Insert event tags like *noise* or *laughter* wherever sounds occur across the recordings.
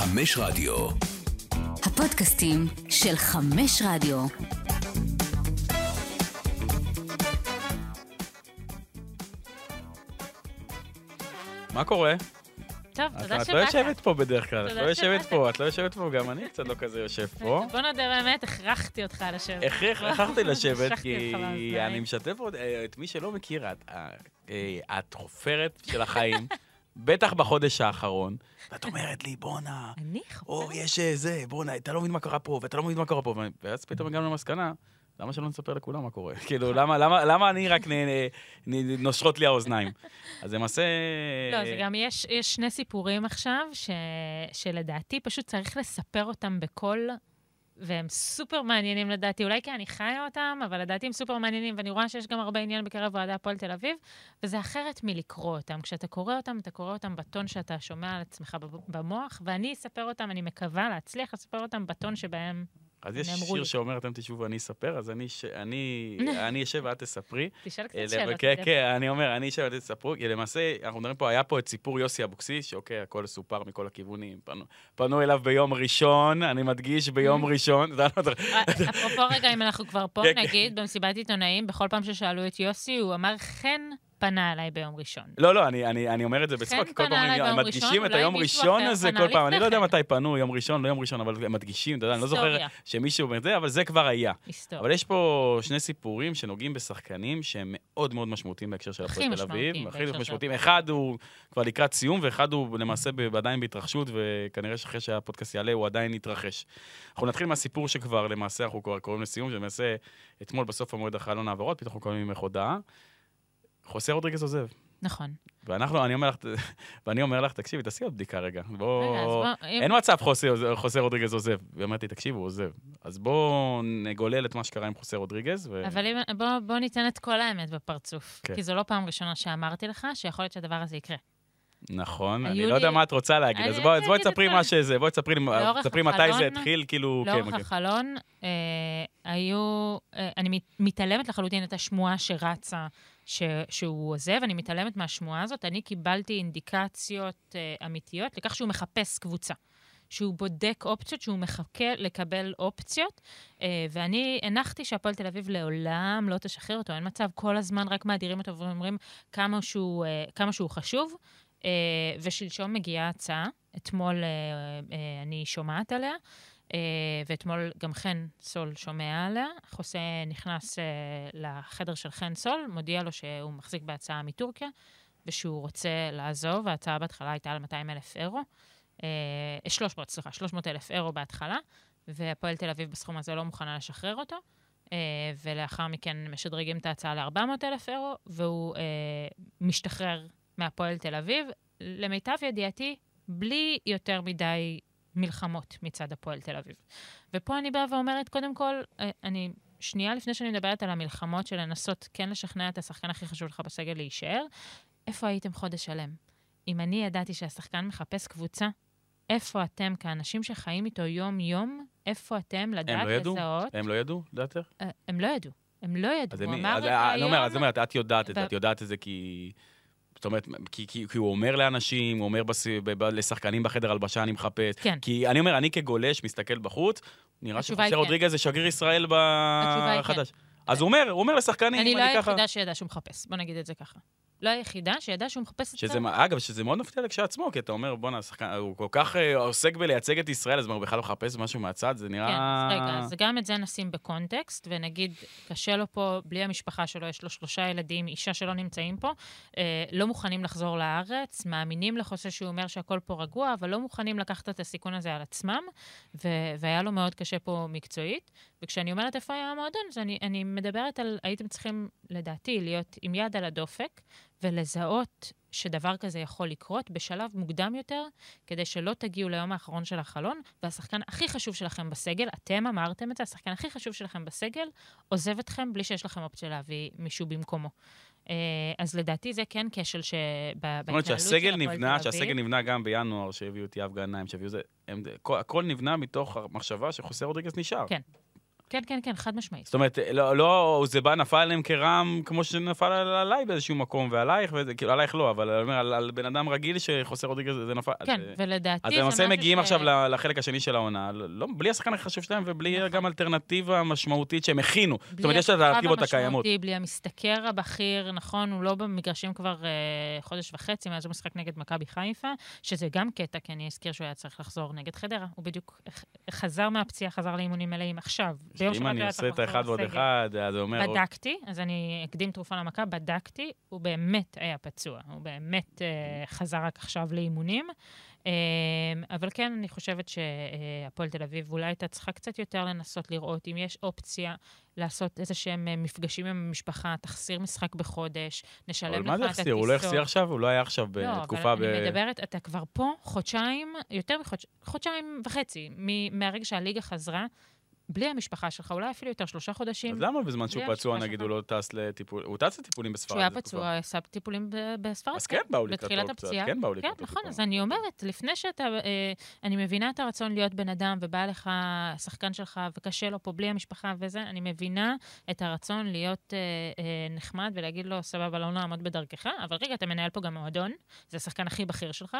חמש רדיו. הפודקאסטים של חמש רדיו. מה קורה? טוב, את תודה את שבאת. לא יושבת פה בדרך כלל, את לא יושבת. פה, את לא יושבת פה, גם אני קצת לא כזה יושב פה. בוא נודה באמת, הכרחתי אותך לשבת. הכרח, הכרחתי לשבת, כי. אני משתף אה, את מי שלא מכיר, את, אה, אה, את חופרת של החיים, *laughs* בטח בחודש האחרון, ואת אומרת לי, בואנה, או? יש אה, זה, בואנה, אתה לא מבין מה קרה פה, ואתה לא מבין מה קרה פה, ואז פתאום הגענו למסקנה, למה שלא נספר לכולם מה קורה? כאילו, *laughs* למה, למה, למה אני רק נושרות לי האוזניים? אז למעשה... לא, זה גם, יש, יש שני סיפורים עכשיו, ש, שלדעתי פשוט צריך לספר אותם בקול, והם סופר מעניינים לדעתי, אולי כי אני חיה אותם, אבל לדעתי הם סופר מעניינים, ואני רואה שיש גם הרבה עניין בקרב אוהדי הפועל תל אביב, וזה אחרת מלקרוא אותם. כשאתה קורא אותם, אתה קורא אותם בטון שאתה שומע על עצמך במוח, ואני אספר אותם, אני מקווה להצליח לספר אותם בטון שבהם... אז יש שיר לי. שאומר, אתם תשבו ואני אספר, אז אני, ש... אני, *laughs* אני אשב ואת תספרי. תשאל קצת אה, שאלות. כן, תראה. כן, אני אומר, אני אשב ואתם תספרו, למעשה, אנחנו מדברים פה, היה פה את סיפור יוסי אבוקסיס, שאוקיי, הכל סופר מכל הכיוונים. פנו, פנו אליו ביום ראשון, אני מדגיש, ביום ראשון. *laughs* זה היה- אה, אפרופו רגע, אם אנחנו כבר פה, כן, כן. נגיד, במסיבת עיתונאים, בכל פעם ששאלו את יוסי, הוא אמר, חן פנה אליי ביום ראשון. לא, לא, אני, אני, אני אומר את זה בצחוק, כי כל פנה פעם אליי הם ביום מדגישים את היום ראשון הזה כל פעם. אני לא יודע לפני מתי פנו, יום ראשון, לא יום ראשון, אבל הם מדגישים, אתה יודע, אני לא זוכר. שמישהו אומר את זה, אבל זה כבר היה. היסטוריה. אבל יש פה שני סיפורים שנוגעים בשחקנים שהם מאוד מאוד משמעותיים בהקשר של הפועל תל אביב. הכי משמעותיים. אחד הוא כבר לקראת סיום, ואחד הוא למעשה עדיין בהתרחשות, וכנראה שאחרי שהפודקאסט יעלה הוא עדיין יתרחש. אנחנו נתחיל מהסיפור שכבר למעשה אנחנו כבר קוראים לסיום, שלמעשה אתמול בסוף המועד החלון העברות, פתאום אנחנו קוראים ממך הודעה. חוסה רודריגז עוזב. נכון. ואנחנו, אני אומר לך, *laughs* ואני אומר לך, תקשיבי, תעשי עוד בדיקה רגע. בוא... בוא- אין מצב חוסה, רודריגז עוזב. והיא אומרת לי, תקשיב, הוא עוזב. אז בואו נגולל את מה שקרה עם חוסה רודריגז. ו... אבל אם- בוא- בוא ניתן את כל האמת בפרצוף. כן. כי זו לא פעם ראשונה שאמרתי לך שיכול להיות שהדבר הזה יקרה. נכון, אני לא יודע לי- מה את רוצה להגיד, אז בואי את תספרי מה שזה, בואי תספרי לי- מתי זה התחיל, כאילו, כן, לאורך מכיר. החלון, אה, היו... אה, אני מת- מתעלמת לחלוטין את השמועה שרצה ש, שהוא עוזב, אני מתעלמת מהשמועה הזאת. אני קיבלתי אינדיקציות אה, אמיתיות לכך שהוא מחפש קבוצה. שהוא בודק אופציות, שהוא מחכה לקבל אופציות, אה, ואני הנחתי שהפועל תל אביב לעולם לא תשחרר אותו. אין מצב, כל הזמן רק מאדירים אותו ואומרים כמה שהוא, אה, כמה שהוא חשוב. אה, ושלשום מגיעה הצעה, אתמול אה, אה, אני שומעת עליה, ואתמול גם חן סול שומע עליה. חוסה נכנס אה, לחדר של חן סול, מודיע לו שהוא מחזיק בהצעה מטורקיה, ושהוא רוצה לעזוב. ההצעה בהתחלה הייתה על 200 אלף אירו. אה, 300, סליחה, 300 אלף אירו בהתחלה, והפועל תל אביב בסכום הזה לא מוכנה לשחרר אותו. אה, ולאחר מכן משדרגים את ההצעה ל-400 אלף אירו, והוא אה, משתחרר מהפועל תל אביב. למיטב ידיעתי, בלי יותר מדי מלחמות מצד הפועל תל אביב. ופה אני באה ואומרת, קודם כל, אה, אני, שנייה לפני שאני מדברת על המלחמות של לנסות כן לשכנע את השחקן הכי חשוב לך בסגל להישאר, איפה הייתם חודש שלם? אם אני ידעתי שהשחקן מחפש קבוצה, איפה אתם, כאנשים שחיים איתו יום-יום, איפה אתם לדעת הם לא ידעו? לזהות? הם לא ידעו, לדעתך? אה, הם לא ידעו. הם לא ידעו. אז הוא אמר את היום... אומר, אז אני אומרת, את יודעת את זה, את יודעת את זה כי... זאת אומרת, כי, כי, כי הוא אומר לאנשים, הוא אומר בס... ב, לשחקנים בחדר הלבשה, אני מחפש. כן. כי אני אומר, אני כגולש, מסתכל בחוץ, נראה שחוסר כן. רודריגז זה שגריר ישראל בחדש. אז הוא אומר, הוא אומר לשחקנים, אני אני, לא ככה... היחידה שידעה שהוא מחפש, בוא נגיד את זה ככה. לא היחידה שידעה שהוא מחפש את זה. אגב, שזה מאוד מפתיע כשעצמו, כי אתה אומר, בואנה, השחקן, הוא כל כך אה, עוסק בלייצג את ישראל, אז הוא בכלל לא מחפש משהו מהצד, זה נראה... כן, אז רגע, אז גם את זה נשים בקונטקסט, ונגיד, קשה לו פה, בלי המשפחה שלו, יש לו שלושה ילדים, אישה שלא נמצאים פה, אה, לא מוכנים לחזור לארץ, מאמינים לחוסה שהוא אומר שהכל פה רגוע, אבל לא מוכנים לקחת את הסיכון הזה על עצמם, ו- והיה לו מאוד קשה פה מקצועית. וכשאני אומרת איפה היה המועדון, אז אני, אני מדברת על, הייתם צריכים, לדעתי, להיות עם יד על הדופק, ולזהות שדבר כזה יכול לקרות בשלב מוקדם יותר, כדי שלא תגיעו ליום האחרון של החלון, והשחקן הכי חשוב שלכם בסגל, אתם אמרתם את זה, השחקן הכי חשוב שלכם בסגל, עוזב אתכם בלי שיש לכם אופציה להביא מישהו במקומו. אה, אז לדעתי זה כן כשל שבהתנהלות של שהסגל הפועל נבנה, תל אביב- שהסגל נבנה גם בינואר, שהביאו את יהב גנאים, שהביאו זה, הם, הכל, הכל נבנה מתוך המחשבה שחוסה רודריגז נשאר. כן. כן, כן, כן, חד משמעית. זאת אומרת, לא, לא, זה בא, נפל עליהם כרעם כמו שנפל על- עליי באיזשהו מקום, ועלייך, וזה, כאילו, עלייך לא, אבל אני אומר, על, על בן אדם רגיל שחוסר רודריגז, זה נפל. כן, אז, ולדעתי אז זה למעשה משהו מגיעים ש- עכשיו לחלק השני של העונה, לא, בלי השחקן הכי חשוב שלהם ובלי נכון. גם אלטרנטיבה משמעותית שהם הכינו. זאת אומרת, יש את האלטרנטיבות הקיימות. בלי המשתכר הבכיר, נכון, הוא לא במגרשים כבר אה, חודש וחצי מאז הוא משחק נגד מכבי חיפה, שזה גם קטע, כי אני אזכיר שהוא היה צריך לחזור נגד חדרה. הוא בדיוק ח- חזר מהפציעה, חזר לאימונים מלאים עכשיו. ביום אם אני עושה את האחד ועוד. אחד, אז זה אומר... בדקתי, אז אני אקדים תרופה למכה, בדקתי, הוא באמת היה פצוע, הוא באמת אה, חזר רק עכשיו לאימונים. אה, אבל כן, אני חושבת שהפועל תל אביב אולי הייתה צריכה קצת יותר לנסות לראות אם יש אופציה לעשות איזה שהם אה, מפגשים עם המשפחה, תחסיר משחק בחודש, נשלם לך אבל את מה זה הטיסות. החסיר? הוא לא החסיר עכשיו? הוא לא היה עכשיו לא, בתקופה אבל ב... אני מדברת, אתה כבר פה חודשיים, יותר מחודשיים, חודשיים וחצי, מהרגע שהליגה חזרה, בלי המשפחה שלך, אולי אפילו יותר, שלושה חודשים. אז למה בזמן שהוא פצוע, נגיד. הוא לא טס לטיפול... הוא טס לטיפולים בספרד. כשהוא היה פצוע. עשה טיפולים בספרד. אז כן באו לקראתו בתחילת קצת, הפציעה. כן באו כן, לקראתו נכון, טיפה. אז אני אומרת, לפני שאתה... אה, אני מבינה את הרצון להיות בן אדם, ובא לך שחקן שלך, וקשה לו פה בלי המשפחה וזה, אני מבינה את הרצון להיות אה, אה, נחמד ולהגיד לו, סבבה, לא נעמוד בדרכך, אבל רגע, אתה מנהל פה גם מועדון, זה השחקן הכי בכיר שלך.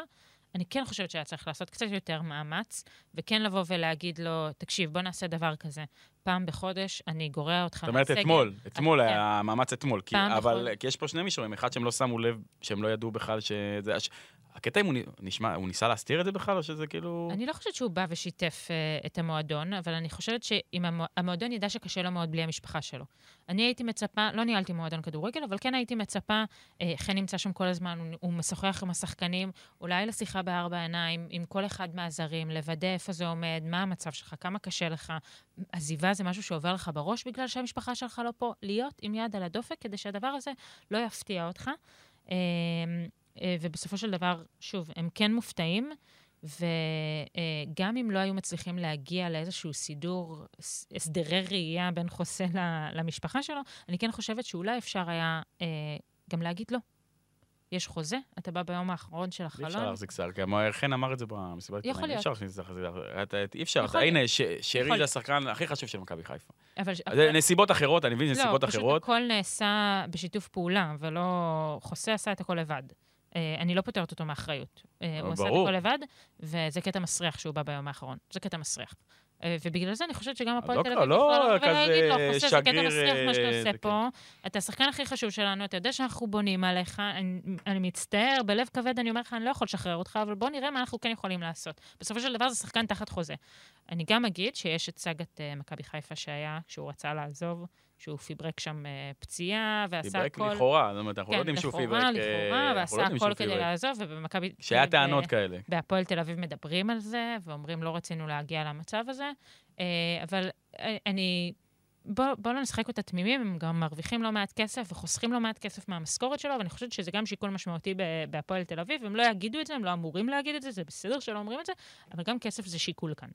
אני כן חושבת שהיה צריך לעשות קצת יותר מאמץ, וכן לבוא ולהגיד לו, תקשיב, בוא נעשה דבר כזה. פעם בחודש אני גורע אותך זאת אומרת, מהסגל." אתמול, אתמול כן. היה המאמץ אתמול. כי- אבל. כי יש פה שני מישורים, אחד שהם לא שמו לב, שהם לא ידעו בכלל שזה... הקטע אם הוא נשמע, הוא ניסה להסתיר את זה בכלל, או שזה כאילו... אני לא חושבת שהוא בא ושיתף uh, את המועדון, אבל אני חושבת שאם המוע... המועדון ידע שקשה לו מאוד בלי המשפחה שלו. אני הייתי מצפה, לא ניהלתי מועדון כדורגל, אבל כן הייתי מצפה, uh, חן נמצא שם כל הזמן, הוא, הוא משוחח עם השחקנים, אולי לשיחה בארבע עיניים, עם כל אחד מהזרים, לוודא איפה זה עומד, מה המצב שלך, כמה קשה לך. עזיבה זה משהו שעובר לך בראש בגלל שהמשפחה שלך לא פה. להיות עם יד על הדופק כדי שהדבר הזה לא יפתיע אותך. אה, ובסופו של דבר, שוב, הם כן מופתעים, וגם אם לא היו מצליחים להגיע לאיזשהו סידור, הסדרי ראייה בין חוסה למשפחה שלו, אני כן חושבת שאולי אפשר היה אה, גם להגיד לא. יש חוזה, אתה בא ביום האחרון של אי החלון. אפשר להחזיק שר, גם חן אמר את זה במסיבת יכול עיתונאים, אי להיות. אפשר להכניס את זה, אי אפשר, יכול הנה, שרי יכול זה. השחקן הכי חשוב של מכבי חיפה. זה נסיבות אחרות, אני מבין, נסיבות לא, פשוט אחרות. הכל נעשה בשיתוף פעולה, ולא... חוסה עשה את הכל לבד. אה, אני לא פותרת אותו מאחריות. אה, הוא עשה את. הכל לבד, וזה קטע מסריח שהוא בא ביום האחרון. זה קטע מסריח. אה, ובגלל זה אני חושבת שגם הפועל לא תל קרה, אביב לא יכולה לבוא ולהגיד לו, חוסה, זה קטע מסריח מה שאתה אה, עושה פה. אתה השחקן הכי חשוב שלנו, אתה יודע שאנחנו בונים עליך, אני, מצטער, בלב כבד אני אומר לך, אני לא יכול לשחרר אותך, אבל בוא נראה מה אנחנו כן יכולים לעשות. בסופו של דבר זה שחקן תחת חוזה. אני גם אגיד שיש את סאגת אה, מכבי חיפה שהיה, כשהוא רצה לעזוב, שהוא פיברק שם אה, פציעה, ועשה פיברק הכל... לכאורה, זאת אומרת, אנחנו לא כן, יודעים שהוא פיברק. לכאורה, אה, לכאורה, לא ועשה שהוא הכל כדי פיברק. לעזוב, ובמכבי... שהיה טענות כאלה. בהפועל תל אביב מדברים על זה, ואומרים, לא רצינו להגיע למצב הזה. אה, אבל אה, אני... בוא, בוא לא נשחק אותה תמימים, הם גם מרוויחים לא מעט כסף וחוסכים לא מעט כסף מהמשכורת שלו, ואני חושבת שזה גם שיקול משמעותי בהפועל תל אביב. הם לא יגידו את זה, הם לא אמורים להגיד את זה, זה בסדר שלא אומרים את זה, אבל גם כסף זה שיקול כאן.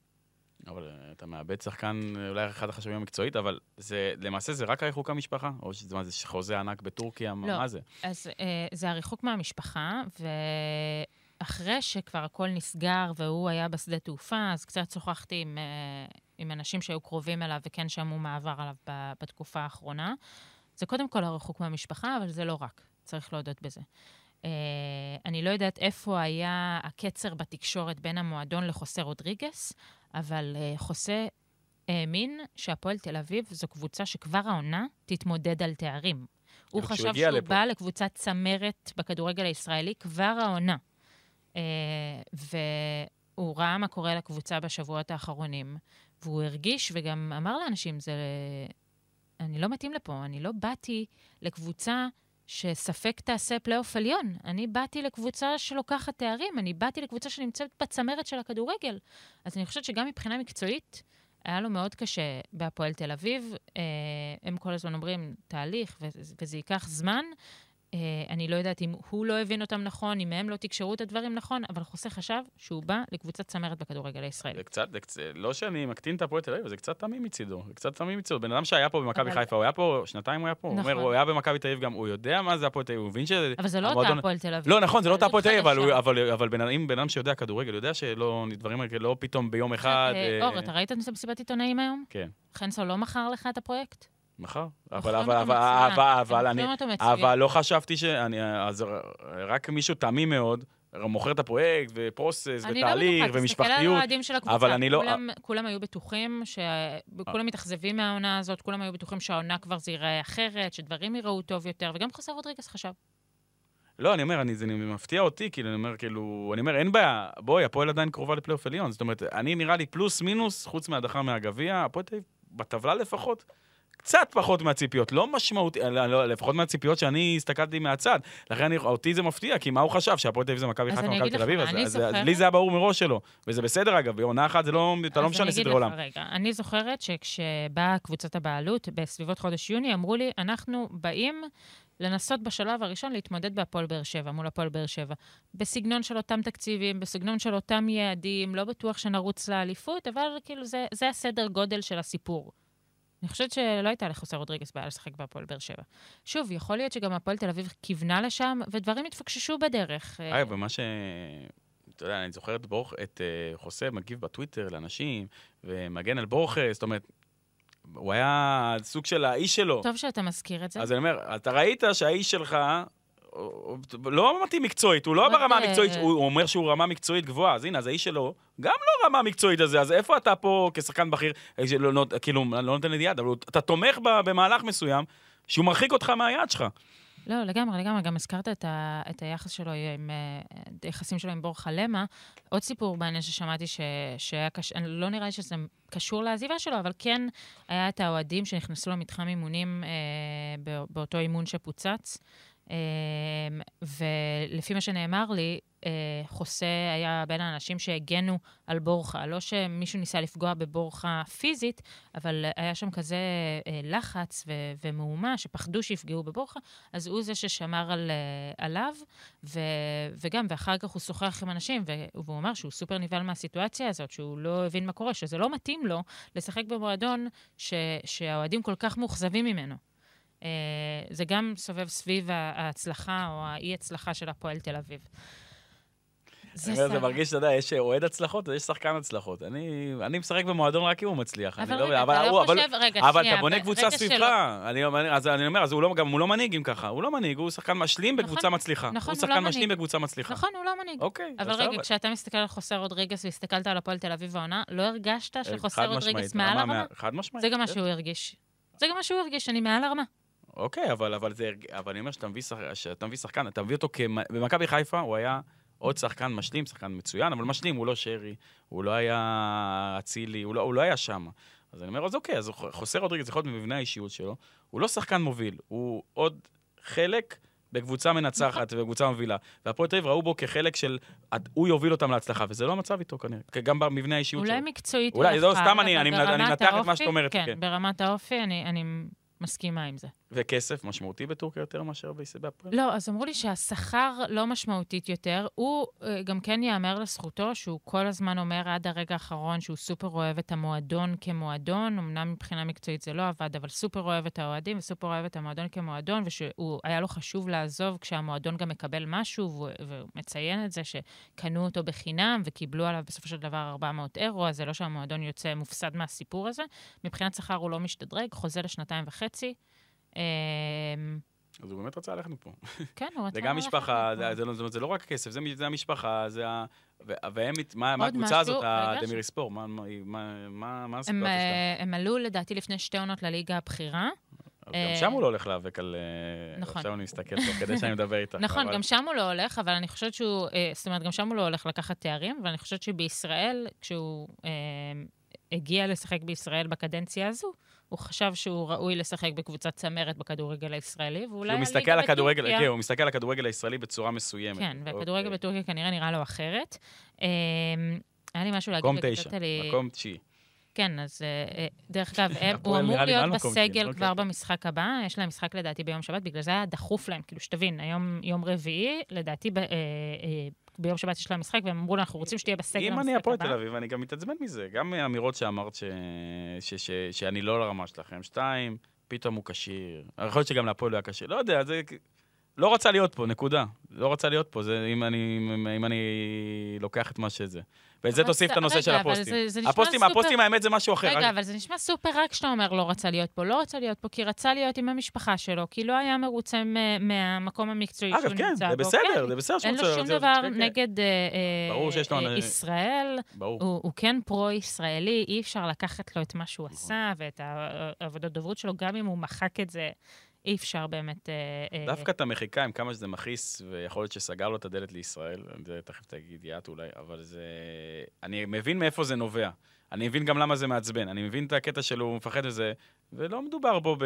אבל אה, אתה מאבד שחקן, אה, אולי אחד החשובים המקצועית, אבל זה, למעשה זה רק הריחוק המשפחה? או שזה מה זה, חוזה ענק בטורקיה? לא. מה זה? אז אה, זה הריחוק מהמשפחה, ואחרי שכבר הכל נסגר והוא היה בשדה תעופה, אז קצת שוחחתי עם, אה, עם אנשים שהיו קרובים אליו וכן שמעו מה עבר עליו ב- בתקופה האחרונה. זה קודם כל הריחוק מהמשפחה, אבל זה לא רק, צריך להודות בזה. אני לא יודעת איפה היה הקצר בתקשורת בין המועדון לחוסה רודריגס, אבל אה, חוסה האמין שהפועל תל אביב זו קבוצה שכבר העונה תתמודד על תארים. הוא חשב שהוא לפה. בא לקבוצת צמרת בכדורגל הישראלי כבר העונה. אה, והוא ראה מה קורה לקבוצה בשבועות האחרונים, והוא הרגיש וגם אמר לאנשים, זה... אני לא מתאים לפה, אני לא באתי לקבוצה שספק תעשה פלייאוף עליון. אני באתי לקבוצה שלוקחת תארים, אני באתי לקבוצה שנמצאת בצמרת של הכדורגל. אז אני חושבת שגם מבחינה מקצועית, היה לו מאוד קשה בהפועל תל אביב. אה, הם כל הזמן אומרים, תהליך, וזה, וזה ייקח זמן. אה, אני לא יודעת אם הוא לא הבין אותם נכון, אם הם לא תקשרו את הדברים נכון, אבל חוסה חשב שהוא בא לקבוצת צמרת בכדורגל הישראלי. זה קצת, זה קצת, לא שאני מקטין את הפועל תל אביב, זה קצת תמים מצידו. זה קצת תמים מצידו. בן אדם שהיה פה במכבי אבל- חיפה, הוא היה פה, שנתיים הוא היה פה. הוא נכון. אומר, הוא היה במכבי תל אביב גם, הוא יודע מה זה הפועל תל אביב, הוא מבין שזה... אבל זה לא אותה הפועל תל אביב. לא, נכון, זה לא אותה הפועל תל אביב, אבל הוא-. אבל- אבל בן- אם בן אדם שיודע כדורגל, יודע שלא, דברים כאלה, לא פתאום ביום אחד... אה, אה, אור, אתה ראית את מסיבת עיתונאים היום? כן, חנסו לא מכר לך את הפרויקט? מחר. אבל, מוכרים אבל, אבל. אבל, הם אבל אני... אבל לא חשבתי ש... אני, אז רק מישהו תמים מאוד, מוכר את הפרויקט, ופרוסס, אני לא ותהליך, בטוחה, תסתכל על ומשפחתיות. האוהדים של הקבוצה. אבל אני לא- כולם, כולם היו בטוחים, ש... כולם מתאכזבים מהעונה הזאת, כולם היו בטוחים שהעונה כבר זה ייראה אחרת, שדברים ייראו טוב יותר, וגם חוסר רודריגס חשב. לא, אני אומר, אני, זה מפתיע אותי, כאילו, אני אומר, כאילו, אני אומר, אין בעיה, בואי, הפועל עדיין קרובה לפלייאוף עליון. זאת אומרת, אני נראה לי פלוס מינוס, חוץ מהדחה מהגביע, הפועל תל אביב, בטבלה לפחות, קצת פחות מהציפיות, לא משמעותי, לא, לא, לפחות מהציפיות שאני הסתכלתי מהצד. לכן אני, אותי זה מפתיע, כי מה הוא חשב, שהפועל תל אביב זה מכבי חיפה ומכבי תל אביב? אז, אני אז, זוכרת- לי זה היה ברור מראש שלו, וזה בסדר אגב, בעונה אחת זה לא, אתה לא משנה סדרי עולם. רגע, אני זוכרת שכשבאה קבוצת הבעלות, בסביבות חודש יוני, אמרו לי, אנחנו באים לנסות בשלב הראשון להתמודד בהפועל באר שבע, מול הפועל באר שבע. בסגנון של אותם תקציבים, בסגנון של אותם יעדים, לא בטוח שנרוץ לאליפות, אבל כאילו זה, זה הסדר גודל של הסיפור. אני חושבת שלא הייתה לחוסר רודריגס בעיה לשחק בהפועל באר שבע. שוב, יכול להיות שגם הפועל תל אביב כיוונה לשם, ודברים התפקששו בדרך. אה, אגב, ומה ש... אתה יודע, אני זוכר את, uh, חוסה מגיב בטוויטר לאנשים, ומגן על בורחה, זאת אומרת, הוא היה סוג של האיש שלו. טוב שאתה מזכיר את זה. אז אני אומר, אתה ראית שהאיש שלך לא מתאים מקצועית, הוא לא ברמה המקצועית, הוא אומר שהוא רמה מקצועית גבוהה, אז הנה, אז האיש שלו גם לא רמה מקצועית הזה, אז איפה אתה פה כשחקן בכיר, כאילו, לא נותן לי יד, אבל אתה תומך במהלך מסוים, שהוא מרחיק אותך מהיד שלך. לא, לגמרי, לגמרי. גם הזכרת את, ה, את היחס שלו עם, אה, את היחסים שלו עם בורחה למה. עוד סיפור מעניין ששמעתי ש, שהיה קשה, לא נראה לי שזה קשור לעזיבה שלו, אבל כן היה את האוהדים שנכנסו למתחם אימונים אה, בא- באותו אימון שפוצץ. אה, ולפי מה שנאמר לי, אה, חוסה היה בין האנשים שהגנו על בורחה. לא שמישהו ניסה לפגוע בבורחה פיזית, אבל היה שם כזה אה, לחץ ו- ומהומה, שפחדו שיפגעו בבורחה, אז הוא זה ששמר על, אה, עליו, ו- וגם, ואחר כך הוא שוחח עם אנשים, והוא אמר שהוא סופר נבהל מהסיטואציה הזאת, שהוא לא הבין מה קורה, שזה לא מתאים לו לשחק במועדון ש- שהאוהדים כל כך מאוכזבים ממנו. אה, זה גם סובב סביב ההצלחה או האי-הצלחה של הפועל תל אביב. אני אומר, זה. מרגיש, אתה יודע, יש אוהד הצלחות, יש שחקן הצלחות. אני אני משחק במועדון רק אם הוא מצליח. אבל לא- רגע, אבל אתה לא אבל- חושב, רגע, אבל שנייה, אתה בונה קבוצה סביבך. אני אז אני אומר, אז הוא לא, גם הוא לא מנהיג אם ככה. הוא לא מנהיג, הוא שחקן משלים נכון, בקבוצה מצליחה. נכון, הוא הוא שחקן לא משלים. בקבוצה מצליחה. נכון, הוא לא מנהיג. אוקיי, אבל רגע, סבבה. כשאתה מסתכל על חוסר רודריגס והסתכלת על הפועל תל אביב העונה, לא הרגשת שחוסר חד רודריגס מעל רמה הרמה? מה- חד משמעית. זה גם מה כן. שהוא הרגיש. זה גם מה שהוא הרגיש, אני מעל הרמה. אוקיי, אבל, אבל, זה, אבל אני אומר שאתה מביא, שח... שאתה מביא שחקן, אתה מביא אותו כמ... במכבי חיפה הוא היה עוד שחקן משלים, שחקן מצוין, אבל משלים, הוא לא שרי, הוא לא היה אצילי, הוא לא, הוא לא היה שם. אז אני אומר, אז אוקיי, אז חוסר רודריגז יכול להיות במבנה האישיות שלו, הוא לא שחקן מוביל, הוא עוד חלק בקבוצה מנצחת ובקבוצה מובילה. והפועל תל אביב ראו בו כחלק של, הוא יוביל אותם להצלחה, וזה לא המצב איתו כנראה, גם במבנה האישיות אולי שלו. מקצועית אולי, לא, יכל, סתם אני- אני- אני מנתח את מה שאת אומרת, כן, כן. ברמת האופי אני- אני מסכימה עם זה. וכסף משמעותי בטורקיה יותר מאשר בהפועל? לא, אז אמרו לי שהשכר לא משמעותית יותר. הוא אה, גם כן ייאמר לזכותו שהוא כל הזמן אומר עד הרגע האחרון שהוא סופר אוהב את המועדון כמועדון. אמנם מבחינה מקצועית זה לא עבד, אבל סופר אוהב את האוהדים וסופר אוהב את המועדון כמועדון, והיה לו חשוב לעזוב כשהמועדון גם מקבל משהו, והוא, והוא מציין את זה שקנו אותו בחינם וקיבלו עליו בסופו של דבר 400 אירו, אז זה לא שהמועדון יוצא מופסד מהסיפור הזה. מבחינת שכר הוא לא משתדרג, חוזה לשנתיים וחצי. אמ, אז הוא באמת רצה ללכת מפה. כן, הוא רצה... זה גם ללכת משפחה, מפה. זה, זה, לא- זאת אומרת, זה לא רק הכסף, זה, המשפחה, זה ה... והם, מה, הקבוצה הזאת, רגע, הדמירי ספור, מה, הסיטואציה שלהם? אה, הם עלו לדעתי לפני שתי עונות לליגה הבכירה. אה, גם שם הוא לא הולך להיאבק על... אה, נכון. עכשיו אני מסתכל תוך כדי שאני מדבר איתך. נכון, גם שם הוא לא הולך, אבל אני חושבת שהוא, אה, זאת אומרת, גם שם הוא לא הולך לקחת תארים, ואני חושבת שבישראל, כשהוא אה, הגיע לשחק בישראל בקדנציה הזו, הוא חשב שהוא ראוי לשחק בקבוצת צמרת בכדורגל הישראלי, ואולי הוא מסתכל הליגה על הכדורגל, בטורקיה- כן, הוא מסתכל על הכדורגל הישראלי בצורה מסוימת. כן, והכדורגל אוקיי. בטורקיה כנראה נראה לו אחרת. אה, היה לי משהו להגיד, מקום תשע, מקום תשיעי. כן, אז אה, אה, דרך אגב, *laughs* הוא אמור להיות בסגל אוקיי. כבר במשחק הבא, יש להם משחק לדעתי ביום שבת, בגלל זה היה דחוף להם, כאילו, שתבין, היום יום רביעי, לדעתי אה, ביום שבת יש להם משחק, והם אמרו, אנחנו רוצים שתהיה בסגל אם המשחק אני הפועל הבא. תל אביב, אני גם מתעצבן מזה. גם האמירות שאמרת. שאני לא לרמה שלכם. שתיים, פתאום הוא כשיר. יכול להיות שגם להפועל הוא היה כשיר. לא יודע, זה... לא רצה להיות פה, נקודה. לא רצה להיות פה, זה אם אני, אם, אני לוקח את מה שזה. ואת זה אבל תוסיף את הנושא של רגע, אבל הפוסטים. זה- זה הפוסטים, סופר- הפוסטים, האמת, זה משהו אחר. רגע, אבל זה נשמע סופר רק כשאתה אומר לא רצה להיות פה. לא רצה להיות פה כי רצה להיות עם המשפחה שלו, כי לא היה מרוצה מ- מהמקום המקצועי שהוא אגב, נמצא כן, בו. זה בסדר, כן. זה בסדר שהוא אין לו רוצה- שום זה- דבר כן, כן. נגד אה, אה, אה, ישראל. ברור. הוא, הוא כן פרו-ישראלי, אי אפשר לקחת לו את מה נכון. שהוא עשה ואת העבודות דוברות שלו, גם אם הוא מחק את זה, אי אפשר באמת... אה, אה, דווקא את המחיקה, עם כמה שזה מכעיס, ויכול להיות שסגר לו את הדלת לישראל, זה תכף תגיד יאת אולי, אבל זה... אני מבין מאיפה זה נובע. אני מבין גם למה זה מעצבן. אני מבין את הקטע שלו, הוא מפחד מזה, ולא מדובר בו ב...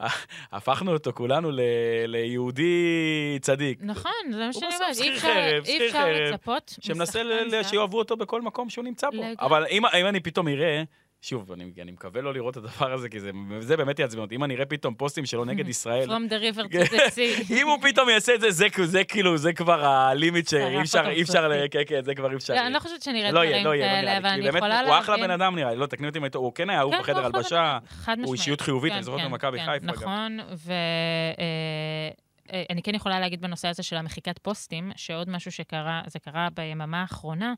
*laughs* הפכנו אותו כולנו ל... ליהודי צדיק. נכון, זה מה שאני בסוף אומרת, שכיר אי אפשר- חרב, שכיר אפשר חרב, שמנסה. שיאהבו אותו בכל מקום שהוא נמצא בו. אבל אם, אם אני פתאום אראה... שוב, אני, אני מקווה לא לראות את הדבר הזה, כי זה, זה באמת יעצבן אותי. אם אני אראה פתאום פוסטים שלו נגד ישראל, From the river to *laughs* the sea. אם הוא פתאום יעשה את זה, זה, זה כאילו, זה כבר הלימיט שאי אפשר, אי אפשר. כן, כן, זה כבר אי אפשר. לא, אני לא חושבת שנראה לא דברים לא כאלה, אבל. אני יכולה להבין... הוא אחלה בן אדם נראה לי, לא, תקני אותי אם הוא כן היה אהוב כן, בחדר הלבשה, הוא. אישיות חיובית, כן, אני זוכר אותו כן, במכבי כן, חיפה גם. נכון, ואני כן יכולה להגיד בנושא הזה של המחיקת פוסטים, שעוד משהו שקרה, זה קרה ביממה האחרונה,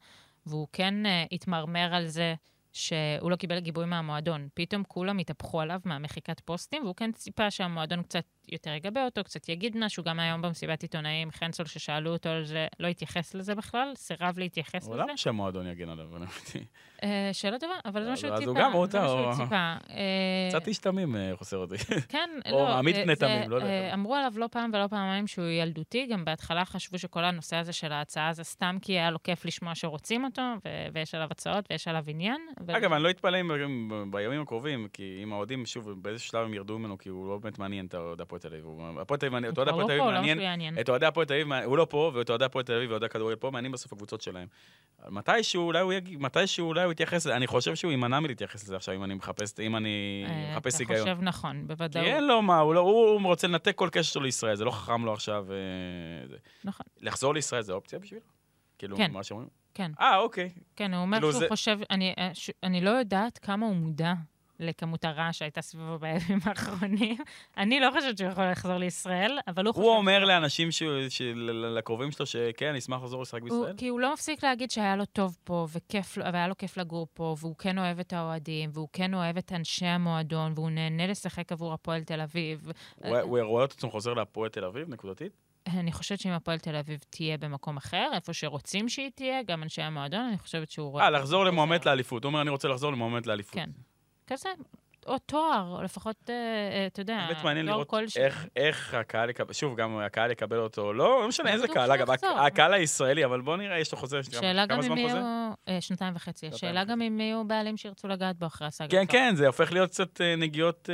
והוא כן אה, התמרמר על זה שהוא לא קיבל גיבוי מהמועדון. פתאום כולם התהפכו עליו מהמחיקת פוסטים, והוא כן ציפה שהמועדון קצת יותר יגבה אותו, קצת יגיד משהו. גם היום במסיבת עיתונאים, חנסול ששאלו אותו על זה, לא התייחס לזה בכלל, סירב להתייחס אבל לזה. למה שהמועדון יגן עליו? אני מבין. אה, שאלה טובה, אבל זה מה אז שהוא הוא ציפה. גם רוצה, זה מה שהוא או- ציפה. אה, קצת איש תמים אה, חוסר אותי. כן, *laughs* או לא. עמית אה, פני תמים, לא יודע. אמרו עליו לא פעם ולא פעמיים שהוא ילדותי, גם בהתחלה חשבו שכל הנושא הזה של ההצעה זה סתם כי היה לו כיף לשמוע שרוצים אותו, ויש עליו הצעות ויש עליו עניין. אגב, אני לא אתפלא אם בימים הקרובים, כי אם האוהדים, שוב, באיזשהו שלב הם ירדו ממנו, כי הוא לא באמת מעניין את אוהד הפועל תל אביב. הפועל תל אביב, הוא את אוהד כבר הפועל לא תל אביב מעניין? את אוהדי הפועל תל אביב, הוא לא פה, ואת אוהדי הפועל תל אביב ואוהדי הכדורגל פה, מעניינים בסוף הקבוצות שלהם. מתישהו אולי הוא יגיד, מתישהו אולי הוא יתייחס לזה, אני חושב שהוא יימנע מלהתייחס לזה עכשיו, אם אני מחפש, אם אני אה, מחפש היגיון. אתה חושב נכון, כי בוודאות. אין לו מה, הוא, לא, הוא רוצה לנתק כל קשר שלו לישראל, זה לא חכם לו עכשיו. אה. נכון, לחזור לישראל זה אופציה בשבילו? כאילו, כן. מה שאומרים? כן. אה, אוקיי. כן, הוא אומר כאילו שהוא חושב, אה, אני לא יודעת כמה הוא מודע לכמות הרעש שהייתה סביבו בימים *laughs* האחרונים. אני לא חושבת שהוא יכול לחזור לישראל, אבל הוא חושב... הוא אומר לאנשים, לקרובים שלו, שכן, נשמח לחזור לשחק בישראל? כי הוא לא מפסיק להגיד שהיה לו טוב פה, והיה לו כיף לגור פה, והוא כן אוהב את האוהדים, והוא כן אוהב את אנשי המועדון, והוא נהנה לשחק עבור הפועל תל אביב. הוא רואה את עצמו חוזר להפועל תל אביב, נקודתית? אני חושבת שאם הפועל תל אביב תהיה במקום אחר, איפה שרוצים שהיא תהיה, גם אנשי המועדון, אני חושבת שהוא רואה... אה, לחזור. למועמד לאליפות. הוא אומר, אני רוצה לחזור למועמד לאליפות. כן. כזה, או תואר, או לפחות, אה, אה, אתה יודע, באמת מעניין לראות. איך, איך הקהל יקבל, שוב, גם הקהל יקבל אותו, לא, לא משנה איזה קהל, אגב. הקהל הישראלי, אבל בוא נראה, יש לו חוזה, יש שאלה גם אם יהיו... אה, שנתיים וחצי. שנתיים שאלה גם. אם יהיו בעלים שירצו לגעת בו אחרי הסאגה. כן, כן, זה הופך להיות קצת נגיעות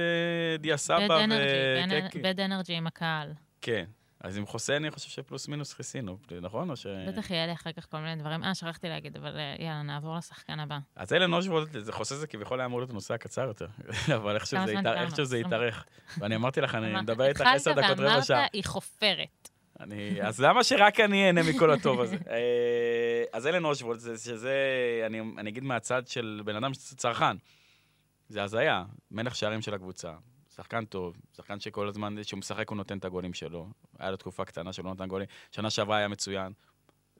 דיה סבא. בד אנרג'י, כן, כן. בד אנרג'י עם הקהל. כן. אז עם חוסה אני חושב שפלוס מינוס כיסינו, נכון? או ש... בטח יהיה לי אחר כך כל מיני דברים. אה, שכחתי להגיד, אבל אה, יאללה, נעבור לשחקן הבא. אז אלן זה חוסה זה כביכול היה אמור להיות הנושא הקצר יותר, *laughs* אבל איכשהו זה התארך. ואני אמרתי לך, אני מדבר איתך עשר דקות, רבע שעה. התחלת ואמרת, היא חופרת. אני, אז למה שרק אני אהנה מכל הטוב הזה? *laughs* אה, אז אלן אושוולט, זה, שזה, אני, אני אגיד מהצד של בן אדם צרכן. זה הזיה, מלך שערים של הקבוצה. שחקן טוב, שחקן שכל הזמן, כשהוא משחק הוא נותן את הגולים שלו. היה לו תקופה קטנה שלא נתן גולים. שנה שעברה היה מצוין.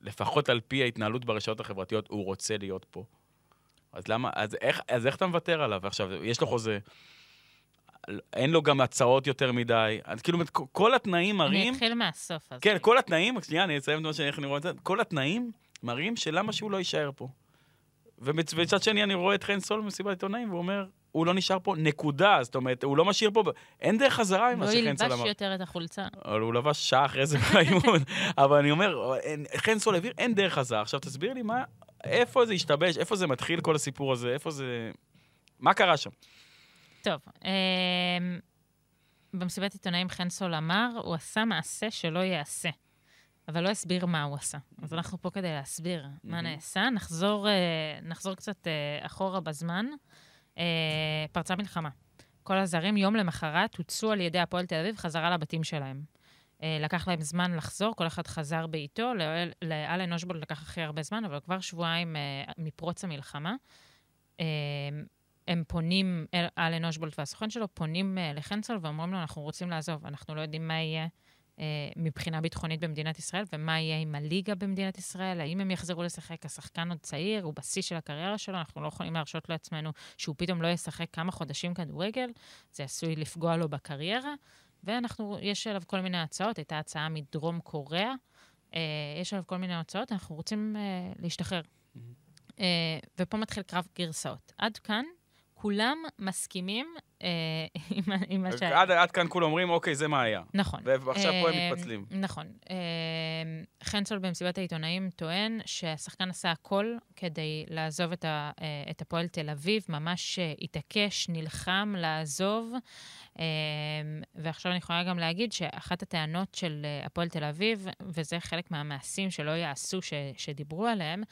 לפחות על פי ההתנהלות ברשתות החברתיות, הוא רוצה להיות פה. אז למה, אז איך, אז איך אתה מוותר עליו? עכשיו, יש לו חוזה, אין לו גם הצעות יותר מדי. אז כאילו, כל התנאים אני מראים... אתחיל מהסוף. אז כן, כל התנאים, שנייה, אני אסיים את מה שאני אני רואה את זה, כל התנאים מראים שלמה שהוא לא יישאר פה. ומצ- ומצד שני, אני רואה את חן סול במסיבת עיתונאים, והוא אומר, הוא לא נשאר פה, נקודה. זאת אומרת, הוא לא משאיר פה, אין דרך חזרה ממה לא שחן סול ילבש אמר. יותר את החולצה. אבל הוא לבש שעה אחרי זה באימון. *laughs* אבל אני אומר, אין- חן סול הבהיר, אין דרך חזרה. עכשיו, תסביר לי מה, איפה זה השתבש, איפה זה מתחיל כל הסיפור הזה, איפה זה... מה קרה שם? טוב, אמ, במסיבת עיתונאים חן סול אמר, הוא עשה מעשה שלא ייעשה. אבל לא הסביר מה הוא עשה. אז אנחנו פה כדי להסביר מה מהמם. נעשה. נחזור, אה, נחזור קצת אה, אחורה בזמן. אה, פרצה מלחמה. כל הזרים יום למחרת הוצאו על ידי הפועל תל אביב חזרה לבתים שלהם. אה, לקח להם זמן לחזור, כל אחד חזר בעיתו. לאל- לאלן אושבולד לקח הכי הרבה זמן, אבל כבר שבועיים אה, מפרוץ המלחמה. אה, הם פונים, אל- אלן אושבולט והסוכן שלו פונים אה, לחנסל ואומרים לו, אנחנו רוצים לעזוב, אנחנו לא יודעים מה יהיה מבחינה ביטחונית במדינת ישראל, ומה יהיה עם הליגה במדינת ישראל, האם הם יחזרו לשחק, השחקן עוד צעיר, הוא בשיא של הקריירה שלו, אנחנו לא יכולים להרשות לעצמנו שהוא פתאום לא ישחק כמה חודשים כדורגל, זה עשוי לפגוע לו בקריירה, ואנחנו, יש עליו כל מיני הצעות, הייתה הצעה מדרום קוריאה, אה, יש עליו כל מיני הצעות, אנחנו רוצים אה, להשתחרר. אה, ופה מתחיל קרב גרסאות. עד כאן, כולם מסכימים אה, עם ה- עם מה שהיה. עד, כאן כולם אומרים, אוקיי, זה מה היה. נכון. ועכשיו פה הם אה, מתפצלים. נכון. אה, חנסול במסיבת העיתונאים טוען שהשחקן עשה הכל כדי לעזוב את, אה, הפועל תל אביב, ממש אה, התעקש, נלחם לעזוב. אה, ועכשיו אני יכולה גם להגיד שאחת הטענות של אה, הפועל תל אביב, וזה חלק מהמעשים שלא יעשו, שדיברו עליהם,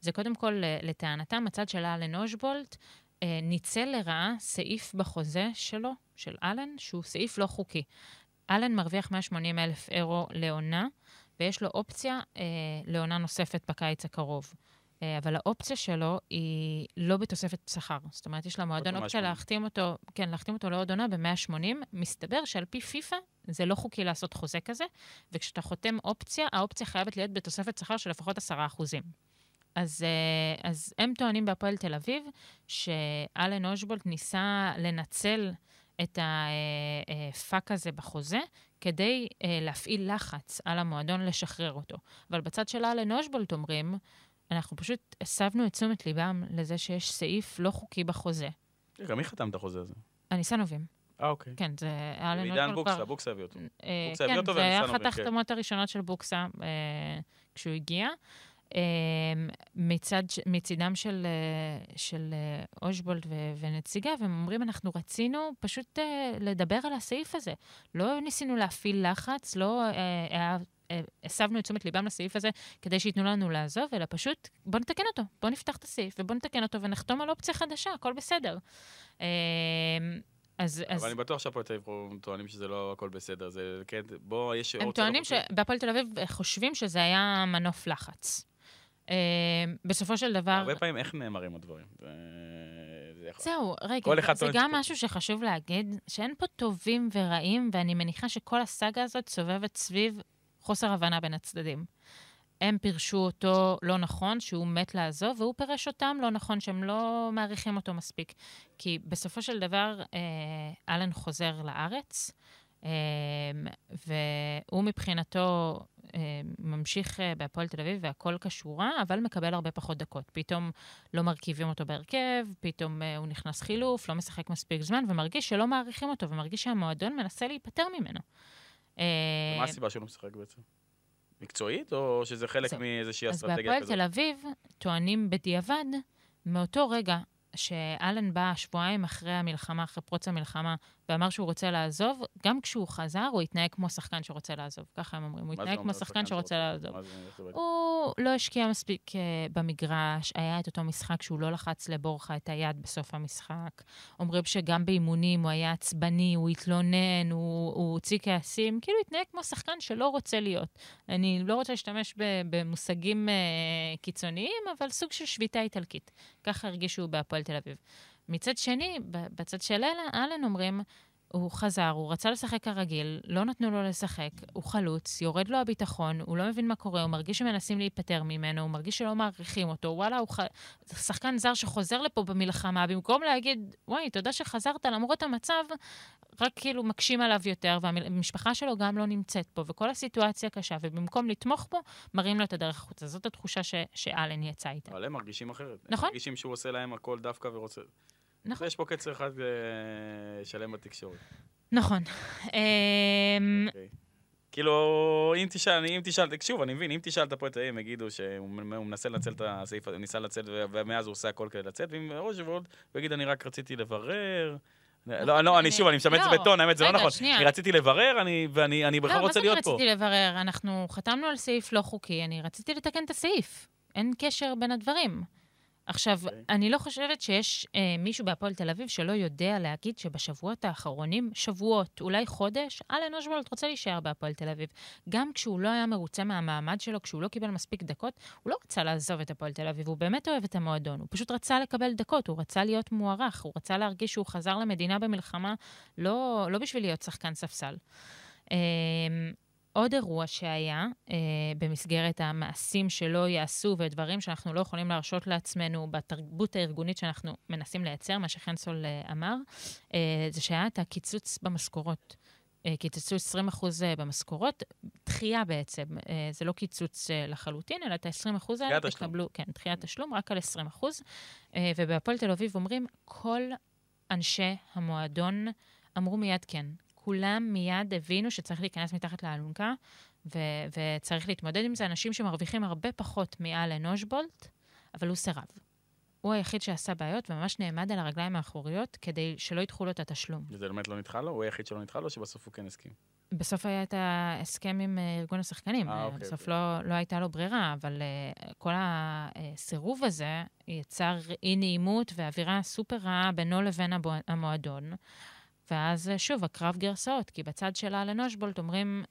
זה קודם כל, אה, לטענתם, הצד של אלן אושבולט, אה, ניצל לרעה סעיף בחוזה שלו, של אלן, שהוא סעיף לא חוקי. אלן מרוויח 180 אלף אירו לעונה, ויש לו אופציה אה, לעונה נוספת בקיץ הקרוב. אה, אבל האופציה שלו היא לא בתוספת שכר. זאת אומרת, יש למועדון אופציה 180. להחתים אותו, כן, להחתים אותו לעוד עונה ב-180. מסתבר שעל פי פיפ"א זה לא חוקי לעשות חוזה כזה, וכשאתה חותם אופציה, האופציה חייבת להיות בתוספת שכר של לפחות 10 אחוזים. אז, אה, אז הם טוענים בהפועל תל אביב שאלן אושבולט ניסה לנצל את הפאק הזה בחוזה כדי אה, להפעיל לחץ על המועדון לשחרר אותו. אבל בצד של אלן אושבולט אומרים, אנחנו פשוט הסבנו את תשומת ליבם לזה שיש סעיף לא חוקי בחוזה. רגע, מי חתם את החוזה הזה? הניסנובים. אה, אוקיי. כן, זה אלן עידן אושבולט בוקסה. בוקסה הביא אותו. אה, בוקסה הביא כן, אותו זה היה אחת כן. ההחתמות הראשונות של בוקסה אה, כשהוא הגיע. אה, מצד, מצידם של, אה, של אה, אושבולד ו- ונציגיו, הם אומרים, אנחנו רצינו פשוט אה, לדבר על הסעיף הזה. לא ניסינו להפעיל לחץ, לא הסבנו את תשומת ליבם לסעיף הזה כדי שייתנו לנו לעזוב, אלא פשוט בוא נתקן אותו, בוא נפתח את הסעיף ובוא נתקן אותו ונחתום על אופציה חדשה, הכל בסדר. אה, אז, אז אבל אני בטוח שהפועל תל אביב טוענים שזה לא הכל בסדר. זה כן, בוא, יש... הם לא טוענים חוקית. שבהפועל תל אביב חושבים שזה היה מנוף לחץ. אה, בסופו של דבר... הרבה פעמים איך נאמרים הדברים. זהו, רגע, זה גם. משהו שחשוב להגיד, שאין פה טובים ורעים, ואני מניחה שכל הסאגה הזאת סובבת סביב חוסר הבנה בין הצדדים. הם פירשו אותו לא נכון, שהוא מת לעזוב, והוא פירש אותם לא נכון, שהם לא מעריכים אותו מספיק. כי בסופו של דבר, אה, אלן חוזר לארץ, והוא מבחינתו אה, ממשיך אה, בהפועל תל אביב והכל כשורה, אבל מקבל הרבה פחות דקות. פתאום לא מרכיבים אותו בהרכב, פתאום אה, הוא נכנס חילוף, לא משחק מספיק זמן, ומרגיש שלא מעריכים אותו, ומרגיש שהמועדון מנסה להיפטר ממנו. אה, מה הסיבה שהוא לא משחק בעצם? מקצועית, או שזה חלק זהו. מאיזושהי אז אסטרטגיה בהפועל כזאת? תל אביב טוענים בדיעבד, מאותו רגע שאלן בא שבועיים אחרי המלחמה, אחרי פרוץ המלחמה, ואמר שהוא רוצה לעזוב, גם כשהוא חזר, הוא התנהג כמו שחקן שרוצה לעזוב. ככה הם אומרים, הוא התנהג כמו שחקן שרוצה לעזוב. הוא לא השקיע מספיק uh, במגרש, היה את אותו משחק שהוא לא לחץ לבורחה את היד בסוף המשחק. אומרים שגם באימונים הוא היה עצבני, הוא התלונן, הוא, הוציא כעסים, כאילו התנהג כמו שחקן שלא רוצה להיות. אני לא רוצה להשתמש במושגים uh, קיצוניים, אבל סוג של שביתה איטלקית. ככה הרגישו בהפועל תל אביב. מצד שני, בצד של אלן, אלן אומרים, הוא חזר, הוא רצה לשחק כרגיל, לא נתנו לו לשחק, הוא חלוץ, יורד לו הביטחון, הוא לא מבין מה קורה, הוא מרגיש שמנסים להיפטר ממנו, הוא מרגיש שלא מעריכים אותו, וואלה, הוא ח... שחקן זר שחוזר לפה במלחמה, במקום להגיד, וואי, תודה שחזרת למרות המצב, רק כאילו מקשים עליו יותר, והמשפחה שלו גם לא נמצאת פה, וכל הסיטואציה קשה, ובמקום לתמוך בו, מרים לו את הדרך החוצה. זאת התחושה ש... שאלן יצא איתה. אבל הם מרגישים אחרת. נכון. הם מרגישים שהוא עושה להם הכל דווקא ורוצה... נכון. יש פה קצר אחד אה, שלם בתקשורת. נכון. אמ, אוקיי. כאילו, אם תשאל, אם תשאל, שוב, אני מבין, אם תשאל את הפועל הם יגידו שהוא הוא מנסה לנצל את הסעיף, הזה, ניסה לצאת, ומאז הוא עושה הכל כדי לצאת, ואם רוז'וולד, הוא יגיד, אני רק רציתי לברר, לא, לא, אני שוב, אני משמץ לא, בטון, האמת, זה לא נכון. אני רציתי לברר, אני- ואני אני בכלל לא, מה רוצה זה להיות פה. רציתי לברר? אנחנו חתמנו על סעיף לא חוקי, אני רציתי לתקן את הסעיף. אין קשר בין הדברים. עכשיו, אוקיי. אני לא חושבת שיש אה, מישהו בהפועל תל אביב שלא יודע להגיד שבשבועות האחרונים, שבועות, אולי חודש, אלן אושבולט רוצה להישאר בהפועל תל אביב. גם כשהוא לא היה מרוצה מהמעמד שלו, כשהוא לא קיבל מספיק דקות, הוא לא רצה לעזוב את הפועל תל אביב, הוא באמת אוהב את המועדון. הוא פשוט רצה לקבל דקות, הוא רצה להיות מוערך, הוא רצה להרגיש שהוא חזר למדינה במלחמה, לא, לא בשביל להיות שחקן ספסל. אה, עוד אירוע שהיה אה, במסגרת המעשים שלא ייעשו ודברים שאנחנו לא יכולים להרשות לעצמנו בתרבות הארגונית שאנחנו מנסים לייצר, מה שחנסול אה, אמר, אה, זה שהיה את הקיצוץ במשכורות. אה, קיצצו 20 אחוז במשכורות, דחייה בעצם, אה, זה לא קיצוץ אה, לחלוטין, אלא את ה-20 אחוז האלה. תקבלו, כן, דחיית תשלום רק על 20 אחוז. אה, ובהפועל תל אביב אומרים, כל אנשי המועדון אמרו מיד כן. כולם מיד הבינו שצריך להיכנס מתחת לאלונקה, ו- וצריך להתמודד עם זה. אנשים שמרוויחים הרבה פחות מאלן אושבולט, אבל הוא סירב. הוא היחיד שעשה בעיות וממש נעמד על הרגליים האחוריות כדי שלא ידחו לו את התשלום. וזה באמת לא נדחה לו? הוא היחיד שלא נדחה לו, שבסוף הוא כן הסכים. בסוף היה את ההסכם עם אה, ארגון השחקנים. אה, אה, אוקיי, בסוף אוקיי. לא, לא הייתה לו ברירה, אבל אה, כל הסירוב הזה יצר אי-נעימות ואווירה סופר רעה בינו לבין המועדון. ואז אה, שוב, הקרב גרסאות, כי בצד של אלן אושבולט אומרים,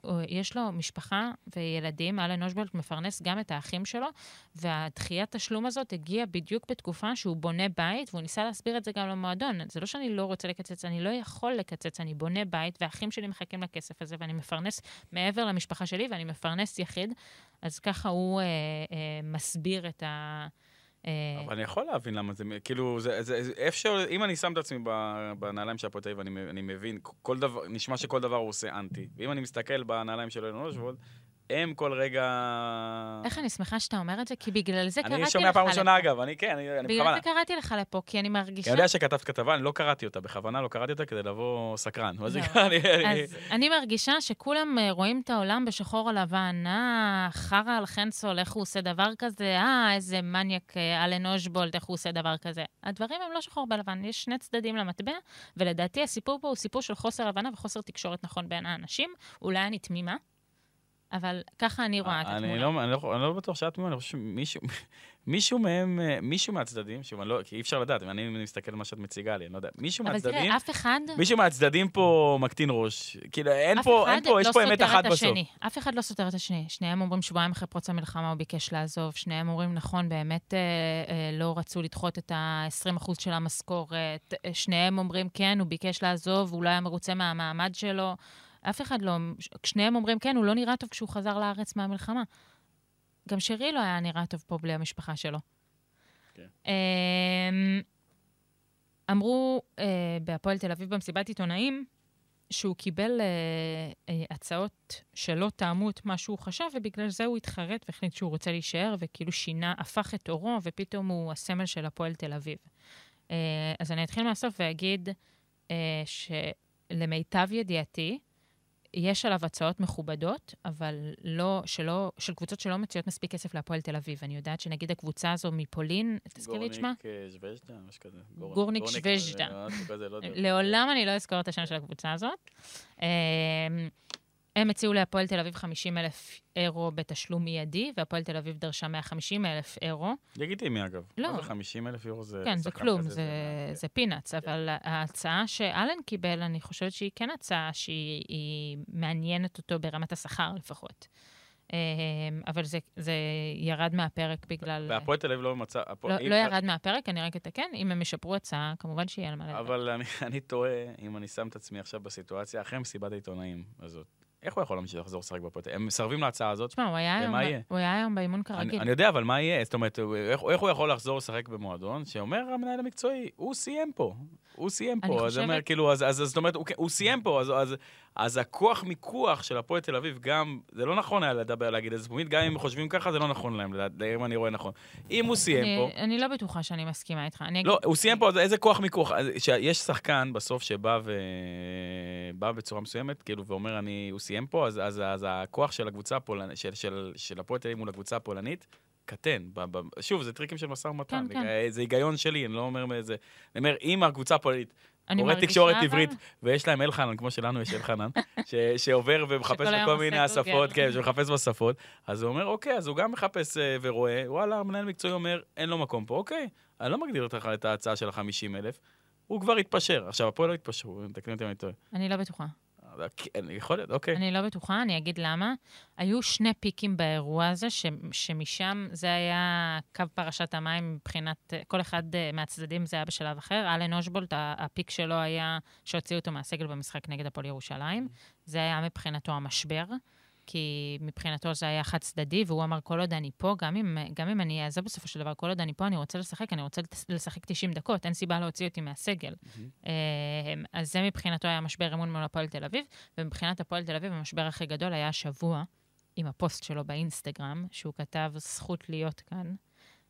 הוא- יש לו משפחה וילדים, אלן אושבולט מפרנס גם את האחים שלו, והדחיית תשלום הזאת הגיעה בדיוק בתקופה שהוא בונה בית, והוא ניסה להסביר את זה גם למועדון. זה לא שאני לא רוצה לקצץ, אני לא יכול לקצץ, אני בונה בית, והאחים שלי מחכים לכסף הזה, ואני מפרנס מעבר למשפחה שלי, ואני מפרנס יחיד. אז ככה הוא אה, אה, מסביר את ה... אה, אבל אני יכול להבין למה זה, כאילו, זה, זה, זה ש... אם אני שם את עצמי בנעליים של הפועל תל אביב, אני, אני מבין, כל דבר, נשמע שכל דבר הוא עושה אנטי. ואם אני מסתכל בנעליים של אלון אושבולד, הם כל רגע... איך אני שמחה שאתה אומר את זה, כי בגלל זה קראתי לך אני שומע פעם ראשונה, לפה. אגב, אני כן, אני, אני בגלל בכוונה. זה קראתי לך לפה, כי אני אני מרגישה... יודע שכתבת כתבה, אני לא קראתי אותה, בכוונה לא קראתי אותה כדי לבוא סקרן. אני- אני- אז אני מרגישה שכולם אה, רואים את העולם בשחור על לבן. אה, חרא על חנסול, איך הוא עושה דבר כזה? אה, איזה מניאק אה, אלן אושבולד, איך הוא עושה דבר כזה. הדברים הם לא שחור בלבן, יש שני צדדים למטבע, ולדעתי הסיפור פה הוא סיפור של חוסר הבנה וחוסר תקשורת נכון בין האנשים. אולי אני תמימה, אבל ככה אני רואה את אני התמונה. לא, אני, לא, אני לא בטוח שאת תמימה, אני חושב שמישהו *laughs* מישהו מהם, מישהו מהצדדים, שוב, אני לא, כי אי אפשר לדעת, אני מסתכל על מה שאת מציגה לי, אני לא יודע, מישהו אבל מהצדדים, תראה, אף אחד... מישהו מהצדדים פה מקטין ראש. כאילו, אין פה, אחד אין פה, יש לא פה אמת אחת בסוף. אף אחד לא סותר את השני. שניהם אומרים שבועיים אחרי פרוץ המלחמה הוא ביקש לעזוב. שניהם אומרים, נכון, באמת אה, אה, לא רצו לדחות את ה-20% של המשכורת. אה, שניהם אומרים, כן, הוא ביקש לעזוב, הוא לא היה מרוצה מהמעמד שלו. אף אחד לא... שניהם אומרים, כן, הוא לא נראה טוב כשהוא חזר לארץ מהמלחמה. גם שרי לא היה נראה טוב פה בלי המשפחה שלו. כן. אמ, אמרו אה, בהפועל תל אביב במסיבת עיתונאים, שהוא קיבל אה, אה, הצעות שלא תאמו את מה שהוא חשב, ובגלל זה הוא התחרט והחליט שהוא רוצה להישאר, וכאילו שינה, הפך את עורו, ופתאום הוא הסמל של הפועל תל אביב. אה, אז אני אתחיל מהסוף ואגיד אה, שלמיטב ידיעתי, יש עליו הצעות מכובדות, אבל לא, שלא, של קבוצות שלא מציעות מספיק כסף להפועל תל אביב. אני יודעת שנגיד הקבוצה הזו מפולין, תזכיר לי את שמה? גורניק אה, זווז'דה, משהו כזה. גור- גורניק כזה, לא. לעולם אני לא אזכור את השם של הקבוצה הזאת. הם הציעו להפועל תל אביב 50 אלף אירו בתשלום מיידי, והפועל תל אביב דרשה 150 אלף אירו. לגיטימי, אגב. לא. מה זה 50 אלף יורו זה... כן, זה כלום, כזה, זה, זה פינאץ, אבל ההצעה שאלן קיבל, אני חושבת שהיא כן הצעה שהיא היא מעניינת אותו ברמת השכר לפחות. אמ, אבל זה, זה ירד מהפרק בגלל... והפועל תל אביב לא מצא... הפועל- לא, אם- לא ירד מהפרק, אני רק אתקן. אם הם ישפרו הצעה, כמובן שיהיה על מה לדבר. אבל אני, אני תוהה, אם אני שם את עצמי עכשיו בסיטואציה, אחרי מסיבת העיתונאים הזאת, איך הוא יכול להמשיך לחזור לשחק בפועל? הם מסרבים להצעה הזאת. תשמע, הוא היה היום באימון אני, כרגיל. אני יודע, אבל מה יהיה? זאת אומרת, איך, הוא יכול לחזור לשחק במועדון שאומר המנהל המקצועי, הוא סיים פה, הוא סיים אני פה. אז חושבת- כאילו, אז, זאת אומרת, הוא, הוא סיים פה, אז, אז, הכוח מיקוח של הפועל תל אביב גם, זה לא נכון היה לדבר, להגיד את זה פומית, גם אם חושבים ככה, זה לא נכון להם, אם אני רואה נכון. אם הוא סיים אני, פה... אני לא בטוחה שאני מסכימה איתך. אני אגיד... לא, הוא סיים פה, אז איזה כוח מיקוח? שיש שחקן בסוף שבא ו... בא בצורה מסוימת, כאילו, ואומר, אני, הוא סיים פה, אז, אז, אז הכוח של הקבוצה הפולנית, של, של, של הפועל תל אביב מול הקבוצה הפולנית, קטן. ב- ב- שוב, זה טריקים של משא ומתן. כן, כן. זה היגיון שלי, אני לא אומר איזה... אני אומר, אם הקבוצה הפוליטית אני מרגישה, תקשורת אבל- עברית, ויש להם אלחנן, כמו שלנו יש אלחנן, *laughs* ש- שעובר ומחפש בכל מיני. השפות, כן, שמחפש בשפות, אז הוא אומר, אוקיי, אז הוא גם מחפש אה, ורואה, וואלה, המנהל מקצועי אומר, אין לו מקום פה, אוקיי, אני לא מגדיר לך את ההצעה של ה-50 אלף, הוא כבר התפשר. עכשיו, הפועל לא התפשרו, תקני אותי אם אני טועה. אני לא בטוחה. יכול להיות, אוקיי. אני לא בטוחה, אני אגיד למה. היו שני פיקים באירוע הזה, ש, שמשם זה היה קו פרשת המים מבחינת, כל אחד אה, מהצדדים זה היה בשלב אחר. אלן אושבולט, הפיק שלו היה שהוציאו אותו מהסגל במשחק נגד הפועל ירושלים. זה היה מבחינתו המשבר. כי מבחינתו זה היה חד צדדי, והוא אמר, כל עוד אני פה, גם אם, גם אם אני אעזוב בסופו של דבר, כל עוד אני פה, אני רוצה לשחק, אני רוצה לשחק 90 דקות, אין סיבה להוציא אותי מהסגל. אה, אז זה מבחינתו היה משבר אמון מול הפועל תל אביב, ומבחינת הפועל תל אביב, המשבר הכי גדול היה השבוע, עם הפוסט שלו באינסטגרם, שהוא כתב זכות להיות כאן,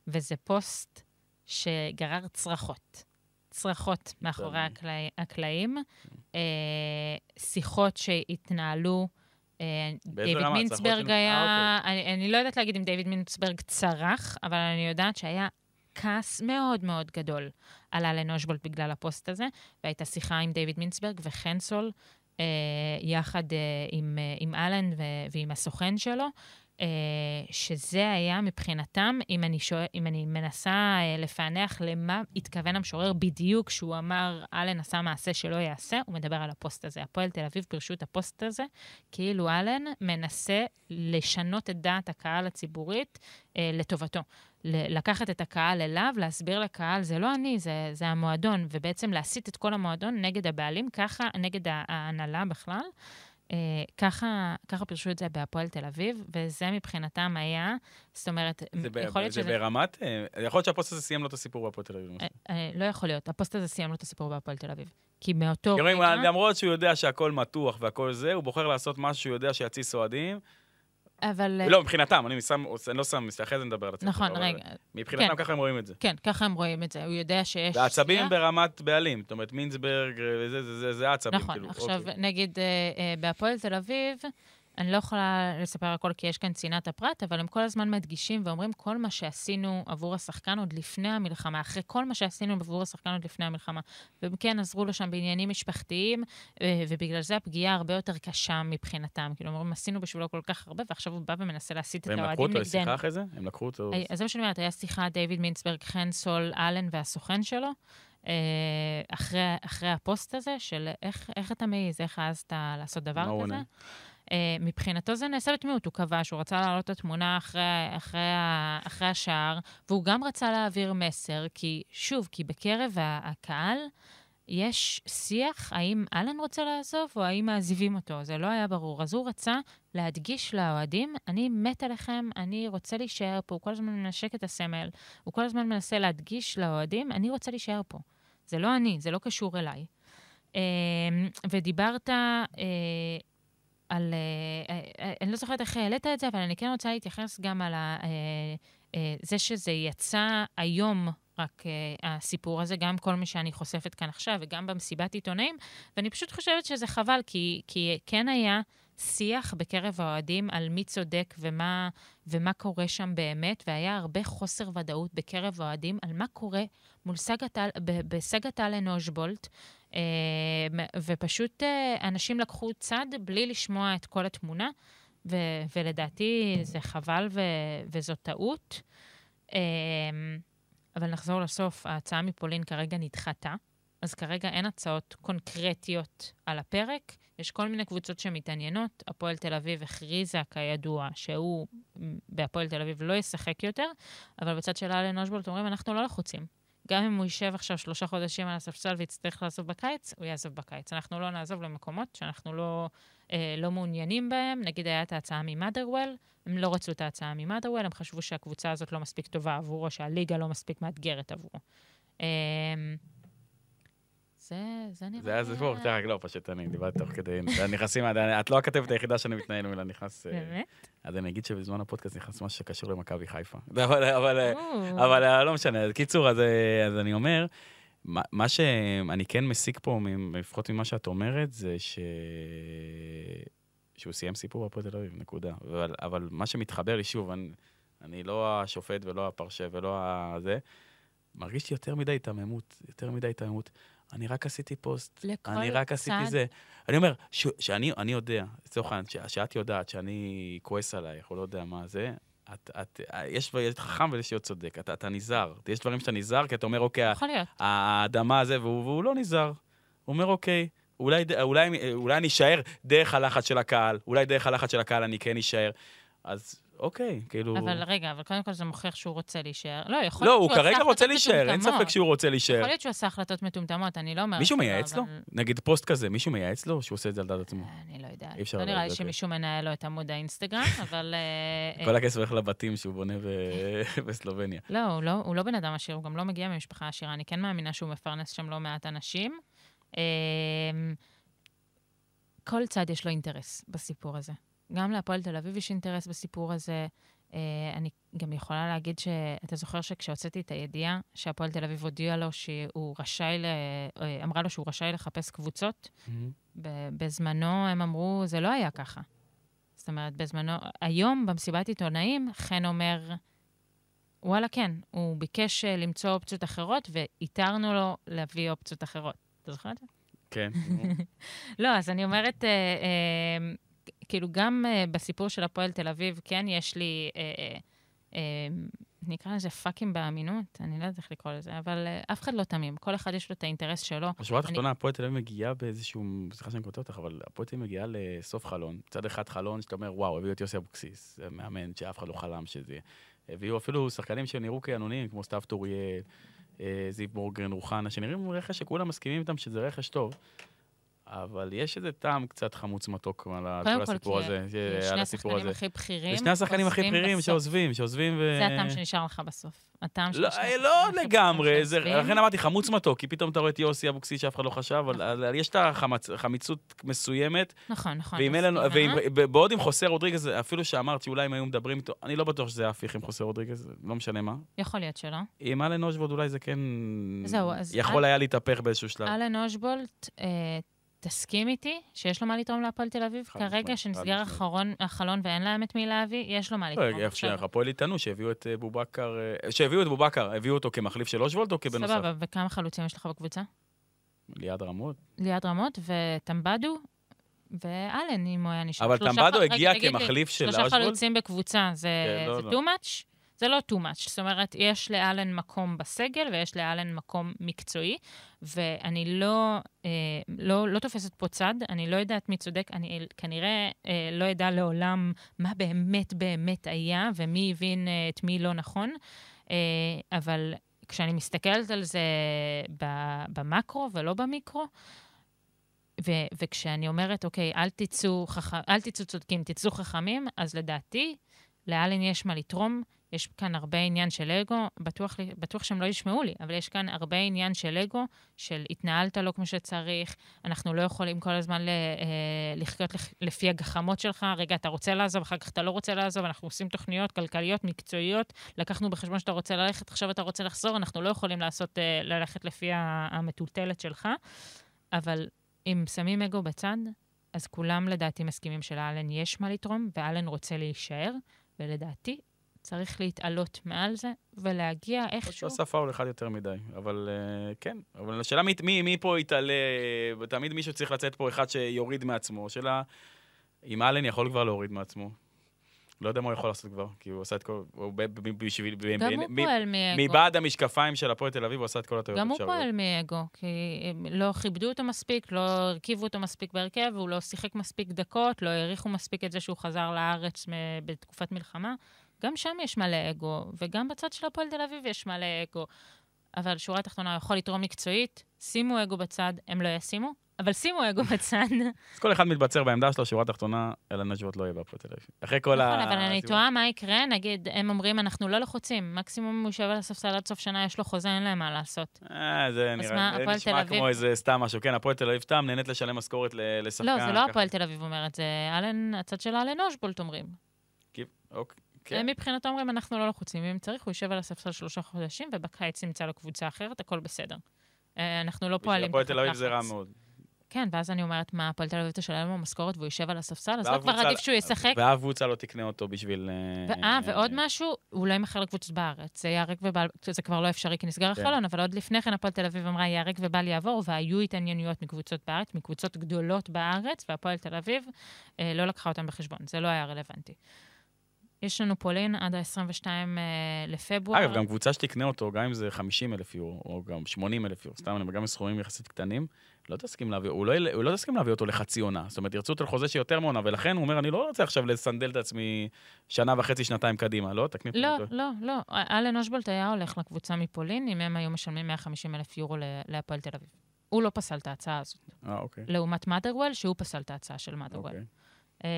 וזה פוסט שגרר צרחות. צרחות מאחורי הקלעים, אה, שיחות שהתנהלו. אה, דיוויד? מינצברג של- היה, אני, אני לא יודעת להגיד אם דיוויד מינצברג צרח, אבל אני יודעת שהיה כעס מאוד מאוד גדול על אלן אושבולט בגלל הפוסט הזה, והייתה שיחה עם דיוויד מינצברג וחנסול, אה, יחד אה, עם, אה, עם אלן ו- ועם הסוכן שלו, אה, שזה היה מבחינתם, אם אני, שואל, אם אני מנסה אה, לפענח למה התכוון המשורר בדיוק כשהוא אמר, אלן עשה מעשה שלא יעשה, הוא מדבר על הפוסט הזה. הפועל תל אביב פירשו את הפוסט הזה, כאילו אלן מנסה לשנות את דעת הקהל הציבורית אה, לטובתו. לקחת את הקהל אליו, להסביר לקהל, זה לא אני, זה, זה המועדון, ובעצם להסיט את כל המועדון נגד הבעלים, ככה, נגד ההנהלה בכלל. אה, ככה, ככה פירשו את זה בהפועל תל אביב, וזה מבחינתם היה, זאת אומרת, זה יכול להיות זה שזה... ברמת... אה, יכול להיות שהפוסט הזה סיים לו את הסיפור בהפועל תל אביב. אה, לא יכול להיות, הפוסט הזה סיים לו את הסיפור בהפועל תל אביב. כי מאותו רגע... למרות שהוא יודע שהכל מתוח והכל זה, הוא בוחר לעשות משהו שהוא יודע שיתסיס אוהדים. אבל... לא, מבחינתם, אני שם- אני לא שם, אחרי זה נדבר על עצמי. נכון, רגע. מבחינתם כן. ככה הם רואים את זה. כן, ככה הם רואים את זה. הוא יודע שיש... והעצבים שיח. הם ברמת בעלים. זאת אומרת, מינסברג, וזה, זה- זה- זה העצבים, נכון, כאילו. עכשיו, אוקיי. נגיד אה, אה, בהפועל תל אביב, אני לא יכולה לספר הכל כי יש כאן צנעת הפרט, אבל הם כל הזמן מדגישים ואומרים כל מה שעשינו עבור השחקן עוד לפני המלחמה, אחרי כל מה שעשינו עבור השחקן עוד לפני המלחמה. והם כן עזרו לו שם בעניינים משפחתיים, אה, ובגלל זה הפגיעה הרבה יותר קשה מבחינתם. כאילו, אומרים, עשינו בשבילו כל כך הרבה, ועכשיו הוא בא ומנסה להסיט את והם לקחו האוהדים אותו לשיחה נגדנו. אחרי זה? הם לקחו אותו... אה, אז זה מה שאני אומרת, היה שיחה דיוויד מינסברג, חן סול, אלן והסוכן שלו, אה, אחרי, אחרי הפוסט הזה, של איך, איך אתה מעז, איך העזת לעשות דבר כזה. אה, מבחינתו זה נעשה בתמימות, הוא קבע שהוא רצה להעלות את התמונה אחרי, אחרי, אחרי השער, והוא גם רצה להעביר מסר, כי שוב, כי בקרב הקהל יש שיח האם אלן רוצה לעזוב או האם מעזיבים אותו, זה לא היה ברור. אז הוא רצה להדגיש לאוהדים, אני מת עליכם, אני רוצה להישאר פה, הוא כל הזמן מנשק את הסמל, הוא כל הזמן מנסה להדגיש לאוהדים, אני רוצה להישאר פה. זה לא אני, זה לא קשור אליי. אה, ודיברת אה, על... אה, אה, אני לא זוכרת איך העלית את זה, אבל אני כן רוצה להתייחס גם על ה, אה, אה, זה שזה יצא היום, רק אה, הסיפור הזה, גם כל מה שאני חושפת כאן עכשיו, וגם במסיבת עיתונאים, ואני פשוט חושבת שזה חבל, כי, כי כן היה שיח בקרב האוהדים על מי צודק ומה, ומה קורה שם באמת, והיה הרבה חוסר ודאות בקרב האוהדים על מה קורה מול סגת, אל- ב- בסגת אלן אושבולט, אה, ופשוט אה, אנשים לקחו צד בלי לשמוע את כל התמונה, ו- ולדעתי זה חבל ו- וזו טעות. אה, אבל נחזור לסוף, ההצעה מפולין כרגע נדחתה, אז כרגע אין הצעות קונקרטיות על הפרק. יש כל מיני קבוצות שמתעניינות. הפועל תל אביב הכריזה, כידוע, שהוא בהפועל תל אביב לא ישחק יותר, אבל בצד של אלן אושבולט אומרים, אנחנו לא לחוצים. גם אם הוא יישב עכשיו שלושה חודשים על הספסל ויצטרך לעזוב בקיץ, הוא יעזוב בקיץ. אנחנו לא נעזוב למקומות שאנחנו לא, אה, לא מעוניינים בהם. נגיד, היה את ההצעה ממאדרוול, הם לא רצו את ההצעה ממאדרוול, הם חשבו שהקבוצה הזאת לא מספיק טובה עבורו, שהליגה לא מספיק מאתגרת עבורו. אה, זה, זה נראה... זה היה סיפור, תראה, לא, פשוט אני דיברתי תוך כדי, נכנסים, את לא הכתבת היחידה שאני מתנהל נכנס... אה, באמת? אז אני אגיד שבזמן הפודקאסט נכנס משהו שקשור למכבי חיפה. אבל. אבל אה, לא משנה, קיצור, אז, אה, אני אומר, מה, שאני כן מסיק פה, לפחות ממה שאת אומרת, זה ש... שהוא סיים סיפור בהפועל תל אביב, נקודה. אבל, אבל מה שמתחבר לי, שוב, אני, אני לא השופט ולא הפרשה ולא הזה. מרגיש לי יותר מדי היתממות, יותר מדי היתממות. אני רק עשיתי פוסט, אני רק עשיתי צד. זה. אני אומר, ש- שאני אני יודע, לצורך העניין, שאת יודעת שאני כועס עלייך, או לא יודע מה זה, את, את, יש יש חכם ויש להיות צודק, אתה, אתה נזהר. יש דברים שאתה נזהר, כי אתה אומר, אוקיי. האדמה הזה, והוא, והוא לא נזהר. הוא אומר, אוקיי, אולי, אולי, אולי אני אשאר דרך הלחץ של הקהל, אולי דרך הלחץ של הקהל אני כן אשאר. אז אוקיי, כאילו... אבל רגע, אבל קודם כל זה מוכיח שהוא רוצה להישאר. לא, יכול לא, להיות הוא שהוא עשה כרגע החלטות רוצה להישאר, אין מטומטמות. ספק שהוא רוצה להישאר. יכול להיות שהוא עשה החלטות מטומטמות, אני לא אומרת... מישהו מייעץ לו? נגיד פוסט כזה, מישהו מייעץ לו שהוא עושה את זה על דעת עצמו? אני לא יודעת. אי אפשר לא נראה לי אוקיי. שמישהו מנהל לו את עמוד האינסטגרם, *laughs* אבל... אה, כל הכסף הולך לבתים שהוא בונה ב- בסלובניה. לא, הוא לא, הוא לא בן אדם עשיר, הוא גם לא מגיע ממשפחה עשירה. אני כן מאמינה שהוא מפרנס שם לא מעט אנשים. כל צד יש לו אינטרס בסיפור הזה. גם להפועל תל אביב יש אינטרס בסיפור הזה. אה, אני גם יכולה להגיד שאתה זוכר שכשהוצאתי את הידיעה שהפועל תל אביב הודיעה לו שהוא רשאי, ל... אה, אמרה לו שהוא רשאי לחפש קבוצות, ב- בזמנו הם אמרו, זה לא היה ככה. זאת אומרת, בזמנו, היום במסיבת עיתונאים, חן אומר, וואלה, כן, הוא ביקש אה, למצוא אופציות אחרות, ואיתרנו לו להביא אופציות אחרות. אתה זוכר את זה? כן. *laughs* לא, אז אני אומרת, אה, אה, כאילו, גם אה, בסיפור של הפועל תל אביב, כן, יש לי, אה, אה, נקרא לזה פאקים באמינות, אני לא יודעת איך לקרוא לזה, אבל אף אחד לא תמים, כל אחד יש לו את האינטרס שלו. בשורה אני- התחתונה, הפועל תל אביב מגיעה באיזשהו, סליחה שאני קוטע אותך, אבל הפועל תל אביב מגיעה לסוף חלון. מצד אחד חלון שאתה אומר, וואו, הביאו את יוסי אבוקסיס, מאמן שאף אחד לא חלם שזה יהיה. הביאו אפילו שחקנים שנראו כאנונים, כמו סתיו טוריאל, זיו בורגרן, רוחנה, שנראים רכש שכולם מסכימים איתם שזה רכש טוב. אבל יש איזה טעם קצת חמוץ מתוק על קודם כל כל, הסיפור כי- הזה, כי על שני הסיפור השחקנים. הכי בכירים ושני השחקנים הכי בכירים. שעוזבים, שעוזבים ו... זה הטעם שנשאר לך בסוף. הטעם של לא, שני אה, השחקנים לא לגמרי, זה- שעוזבים. לכן אמרתי חמוץ מתוק, כי פתאום אתה רואה את יוסי אבוקסיס שאף אחד לא חשב, אבל אבל יש את החמיצות מסוימת, נכון, נכון. ואם אין לנו, מסכימה. ואם- בעוד עם חוסה רודריגז, אפילו שאמרת שאולי אם היו מדברים איתו, אני לא בטוח שזה הפיך עם חוסה רודריגז, לא משנה מה. יכול להיות שלא. עם אלן אושבורד אולי זה כן... זהו, אז יכול היה להתהפך באיזשהו שלב. אלן אושבולט, אה, תסכים איתי שיש לו מה לתרום להפועל תל אביב? כרגע, שנסגר. החלון- ואין להם את מי להביא, יש לו מה לתרום. לא, איפה עכשיו. שהפועל יטענו שהביאו את אה, בובקר, אה, שהביאו את בובקר, הביאו אותו כמחליף של אושבולד או כבנוסף? סבבה, וכמה חלוצים יש לך בקבוצה? ליד רמות. ליעד רמות וטמבדו ואלן, אם הוא היה נשאר. אבל שלושה טמבדו רגע, הגיע כמחליף של שלושה אושבולד? חלוצים בקבוצה, זה כן, לא, לא. too much? זה לא too much. זאת אומרת, יש לאלן מקום בסגל ויש לאלן מקום מקצועי, ואני לא, אה, לא, לא תופסת פה צד, אני לא יודעת מי צודק, אני כנראה אה, לא אדע לעולם מה באמת באמת היה ומי הבין אה, את מי לא נכון, אה, אבל כשאני מסתכלת על זה במקרו ולא במיקרו, ו- וכשאני אומרת, אוקיי, אל תצאו, חכ... אל תצאו צודקים, תצאו חכמים, אז לדעתי, לאלן יש מה לתרום. יש כאן הרבה עניין של אגו, בטוח, בטוח שהם לא ישמעו לי, אבל יש כאן הרבה עניין של אגו, של התנהלת לא כמו שצריך, אנחנו לא יכולים כל הזמן ל- אה, לחיות לח- לפי הגחמות שלך, רגע, אתה רוצה לעזוב, אחר כך אתה לא רוצה לעזוב, אנחנו עושים תוכניות כלכליות, מקצועיות, לקחנו בחשבון שאתה רוצה ללכת, עכשיו אתה רוצה לחזור, אנחנו לא יכולים לעשות, אה, ללכת לפי המטולטלת שלך, אבל אם שמים אגו בצד, אז כולם לדעתי מסכימים שלאלן יש מה לתרום, ואלן רוצה להישאר, ולדעתי צריך להתעלות מעל זה ולהגיע איכשהו. עשה פאול אחד יותר מדי, אבל אה, כן. אבל השאלה מי, מי, מי פה יתעלה, תמיד מישהו צריך לצאת פה אחד שיוריד מעצמו. השאלה, אם אלן יכול כבר להוריד מעצמו. לא יודע מה הוא יכול לעשות כבר, כי הוא עשה את כל... הוא בשביל... גם הוא פועל מאגו. מבעד המשקפיים של הפועל תל אביב, הוא עשה את כל הטעויות גם הוא. פועל מאגו, כי הם לא כיבדו אותו מספיק, לא הרכיבו אותו מספיק בהרכב, הוא לא שיחק מספיק דקות, לא העריכו מספיק את זה שהוא חזר לארץ בתקופת מלחמה. גם שם יש מלא אגו, וגם בצד של הפועל תל אביב יש מלא אגו. אבל שורה התחתונה, יכול לתרום מקצועית, שימו אגו בצד, הם לא ישימו, אבל שימו אגו *laughs* בצד. אז כל אחד מתבצר בעמדה שלו, שורה תחתונה, אלן נג'וות לא יהיה בהפועל תל אביב. אחרי כל ה... נכון, אבל אני. תוהה מה יקרה, נגיד, הם אומרים, אנחנו לא לחוצים, מקסימום הוא יושב על הספסל עד סוף שנה, יש לו חוזה, אין להם מה לעשות. אה, זה נשמע? כמו איזה סתם משהו. כן, הפועל תל אביב סתם נהנית לשלם משכורת לשחקן. לא, זה לא. הפועל תל אביב אומר את זה, הצד של אלן אושבולט אומרים. אוקיי, כן. הם מבחינתו אומרים, אנחנו לא לחוצים, אם צריך, הוא יושב על הספסל שלושה חודשים, ובקיץ נמצא לו קבוצה אחרת, הכל בסדר. אה, אנחנו לא בשביל פועלים הפועל תחת תל אביב זה רע. מאוד. כן, ואז אני אומרת, מה, הפועל תל אביב תשלם לו משכורת והוא יושב על הספסל? אז לא כבר עדיף שהוא ישחק. ואף קבוצה לא תקנה אותו בשביל... אה, אה, ועוד משהו, הוא לא ימכר לקבוצות בארץ. זה ייהרג ובל, זה כבר לא אפשרי כי נסגר כן. החלון, אבל עוד לפני כן הפועל תל אביב אמרה, ייהרג ובל יעבור, והיו התעניינויות מקבוצות בארץ, מקבוצות גדולות בארץ, והפועל תל אביב אה, לא לקחה אותם בחשבון. זה לא היה רלוונטי. יש לנו פולין עד ה-22 אה, לפברואר. אגב, גם קבוצה שתקנה אותו, גם אם זה 50 אלף יורו, או גם 80 אלף יורו, סתם, גם בסכומים יחסית קטנים, לא תסכים להביא, הוא לא, הוא לא תסכים להביא אותו לחצי עונה. זאת אומרת, ירצו אותו לחוזה שיותר מעונה, ולכן הוא אומר, אני לא רוצה עכשיו לסנדל את עצמי שנה וחצי, שנתיים קדימה, לא? תקני לא, אותו. לא, לא. אלן אושבולט היה הולך לקבוצה מפולין, אם הם היו משלמים 150 אלף יורו להפועל תל אביב. הוא לא פסל את ההצעה הזאת. אה, אוקיי. לעומת מאדרוול, שהוא פסל את ההצעה של מאדרוול. אוקיי. אה,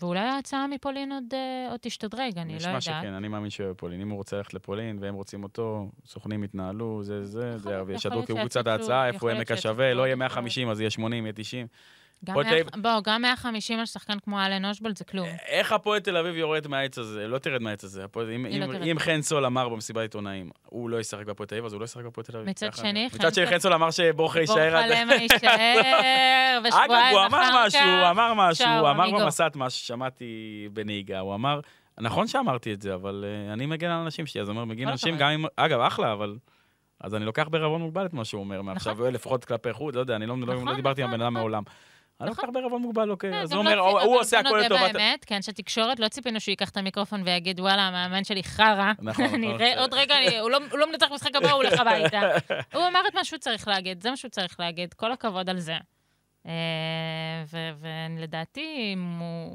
ואולי ההצעה מפולין עוד, אה, עוד תשתדרג, אני לא נשמע יודעת. שכן, אני מאמין בפולין. אם הוא רוצה ללכת לפולין והם רוצים אותו, סוכנים יתנהלו, זה, זה, זה, להיות- וישדרו יכול להיות קבוצת שיציפו- ההצעה, איפה עמק השווה, לא יהיה עוד 150, אז יהיה 80, יהיה 90. גם מאה- תל בוא, גם 150 על שחקן כמו אלן אושבולט זה כלום. איך הפועל תל אביב יורד מהעץ הזה? לא תרד מהעץ הזה. הפועל- אם- לא אם- תרד. אם חן סול אמר במסיבת עיתונאים, הוא לא ישחק בהפועל תל אביב, אז הוא לא ישחק בהפועל תל אביב. מצד שני. חן מצד שני, חן סול אמר שבורחה יישאר. בורחה למה יישאר, אגב, ושבועיים הוא אמר אחר משהו, כך... הוא אמר משהו, הוא אמר. במסעת מה ששמעתי בנהיגה, הוא אמר, נכון שאמרתי את זה, אבל אה, אני מגן על אנשים שלי, אז אומר, מגן על אנשים. גם אם, אגב, אחלה, אבל... אז אני לוקח בערבון מוגבל את מה שהוא אומר מעכשיו, לפחות כלפי חוץ, לא יודע, אני לא לא- נכון, לא דיברתי עם נכון, הבן אדם נכון. מעולם. אני נכון. לוקח בערבון מוגבל, אוקיי, כן, אז גם הוא לא אומר, הוא- אבל עושה בוא הכל לטובת... באמת, כן, שהתקשורת, לא ציפינו שהוא ייקח את המיקרופון ויגיד, וואלה, המאמן שלי חרא. *laughs* נכון, נכון. עוד רגע, הוא לא- הוא לא מנצח במשחק הבא, הוא הולך הביתה. *laughs* הוא אמר את מה שהוא צריך להגיד, זה מה שהוא צריך להגיד, כל הכבוד על זה. אה, ולדעתי,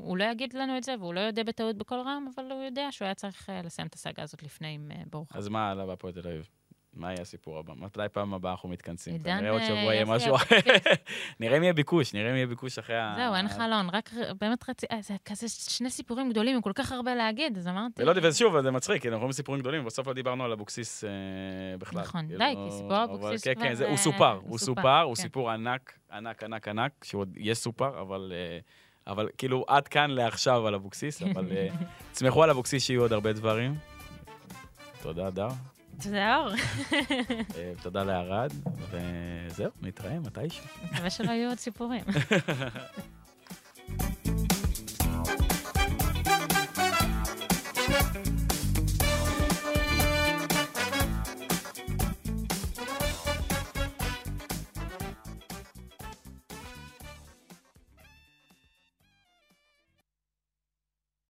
הוא לא יגיד לנו את זה, והוא לא יודע בטעות בקול רם, אבל הוא יודע שהוא היה צריך אה, לסיים את הסאגה הזאת לפני עם אה, ברוך. אז מה הלאה בהפועל תל אביב? מה יהיה הסיפור הבא? מתי פעם הבאה אנחנו מתכנסים? עידן, נראה עוד אה, שבוע יהיה משהו אחר. *laughs* נראה אם יהיה ביקוש, נראה אם יהיה ביקוש אחרי ה... זהו, אין חלון, רק באמת רציתי, זה כזה שני סיפורים גדולים, עם כל כך הרבה להגיד, אז אמרתי... ולא, ושוב, זה מצחיק, כי אנחנו רואים סיפורים גדולים, בסוף לא דיברנו על אבוקסיס אה, בכלל. נכון, כאילו, די, כי סיפור אבל אבוקסיס כן, כבר, כן, זה- הוא אה, סופר, הוא סופר, סופר, הוא כן. סיפור ענק, ענק, ענק, ענק, שהוא עוד יסופר, אבל... אה, אבל כאילו, עד כאן לעכשיו על אבוקסיס, אבל אה, *laughs* תסמכו על אבוקסיס שיהיו עוד הרבה דברים. תודה, דר. תודה אור. אה, תודה לארד, וזהו, נתראה מתישהו. מקווה שלא יהיו עוד סיפורים. thank *laughs* you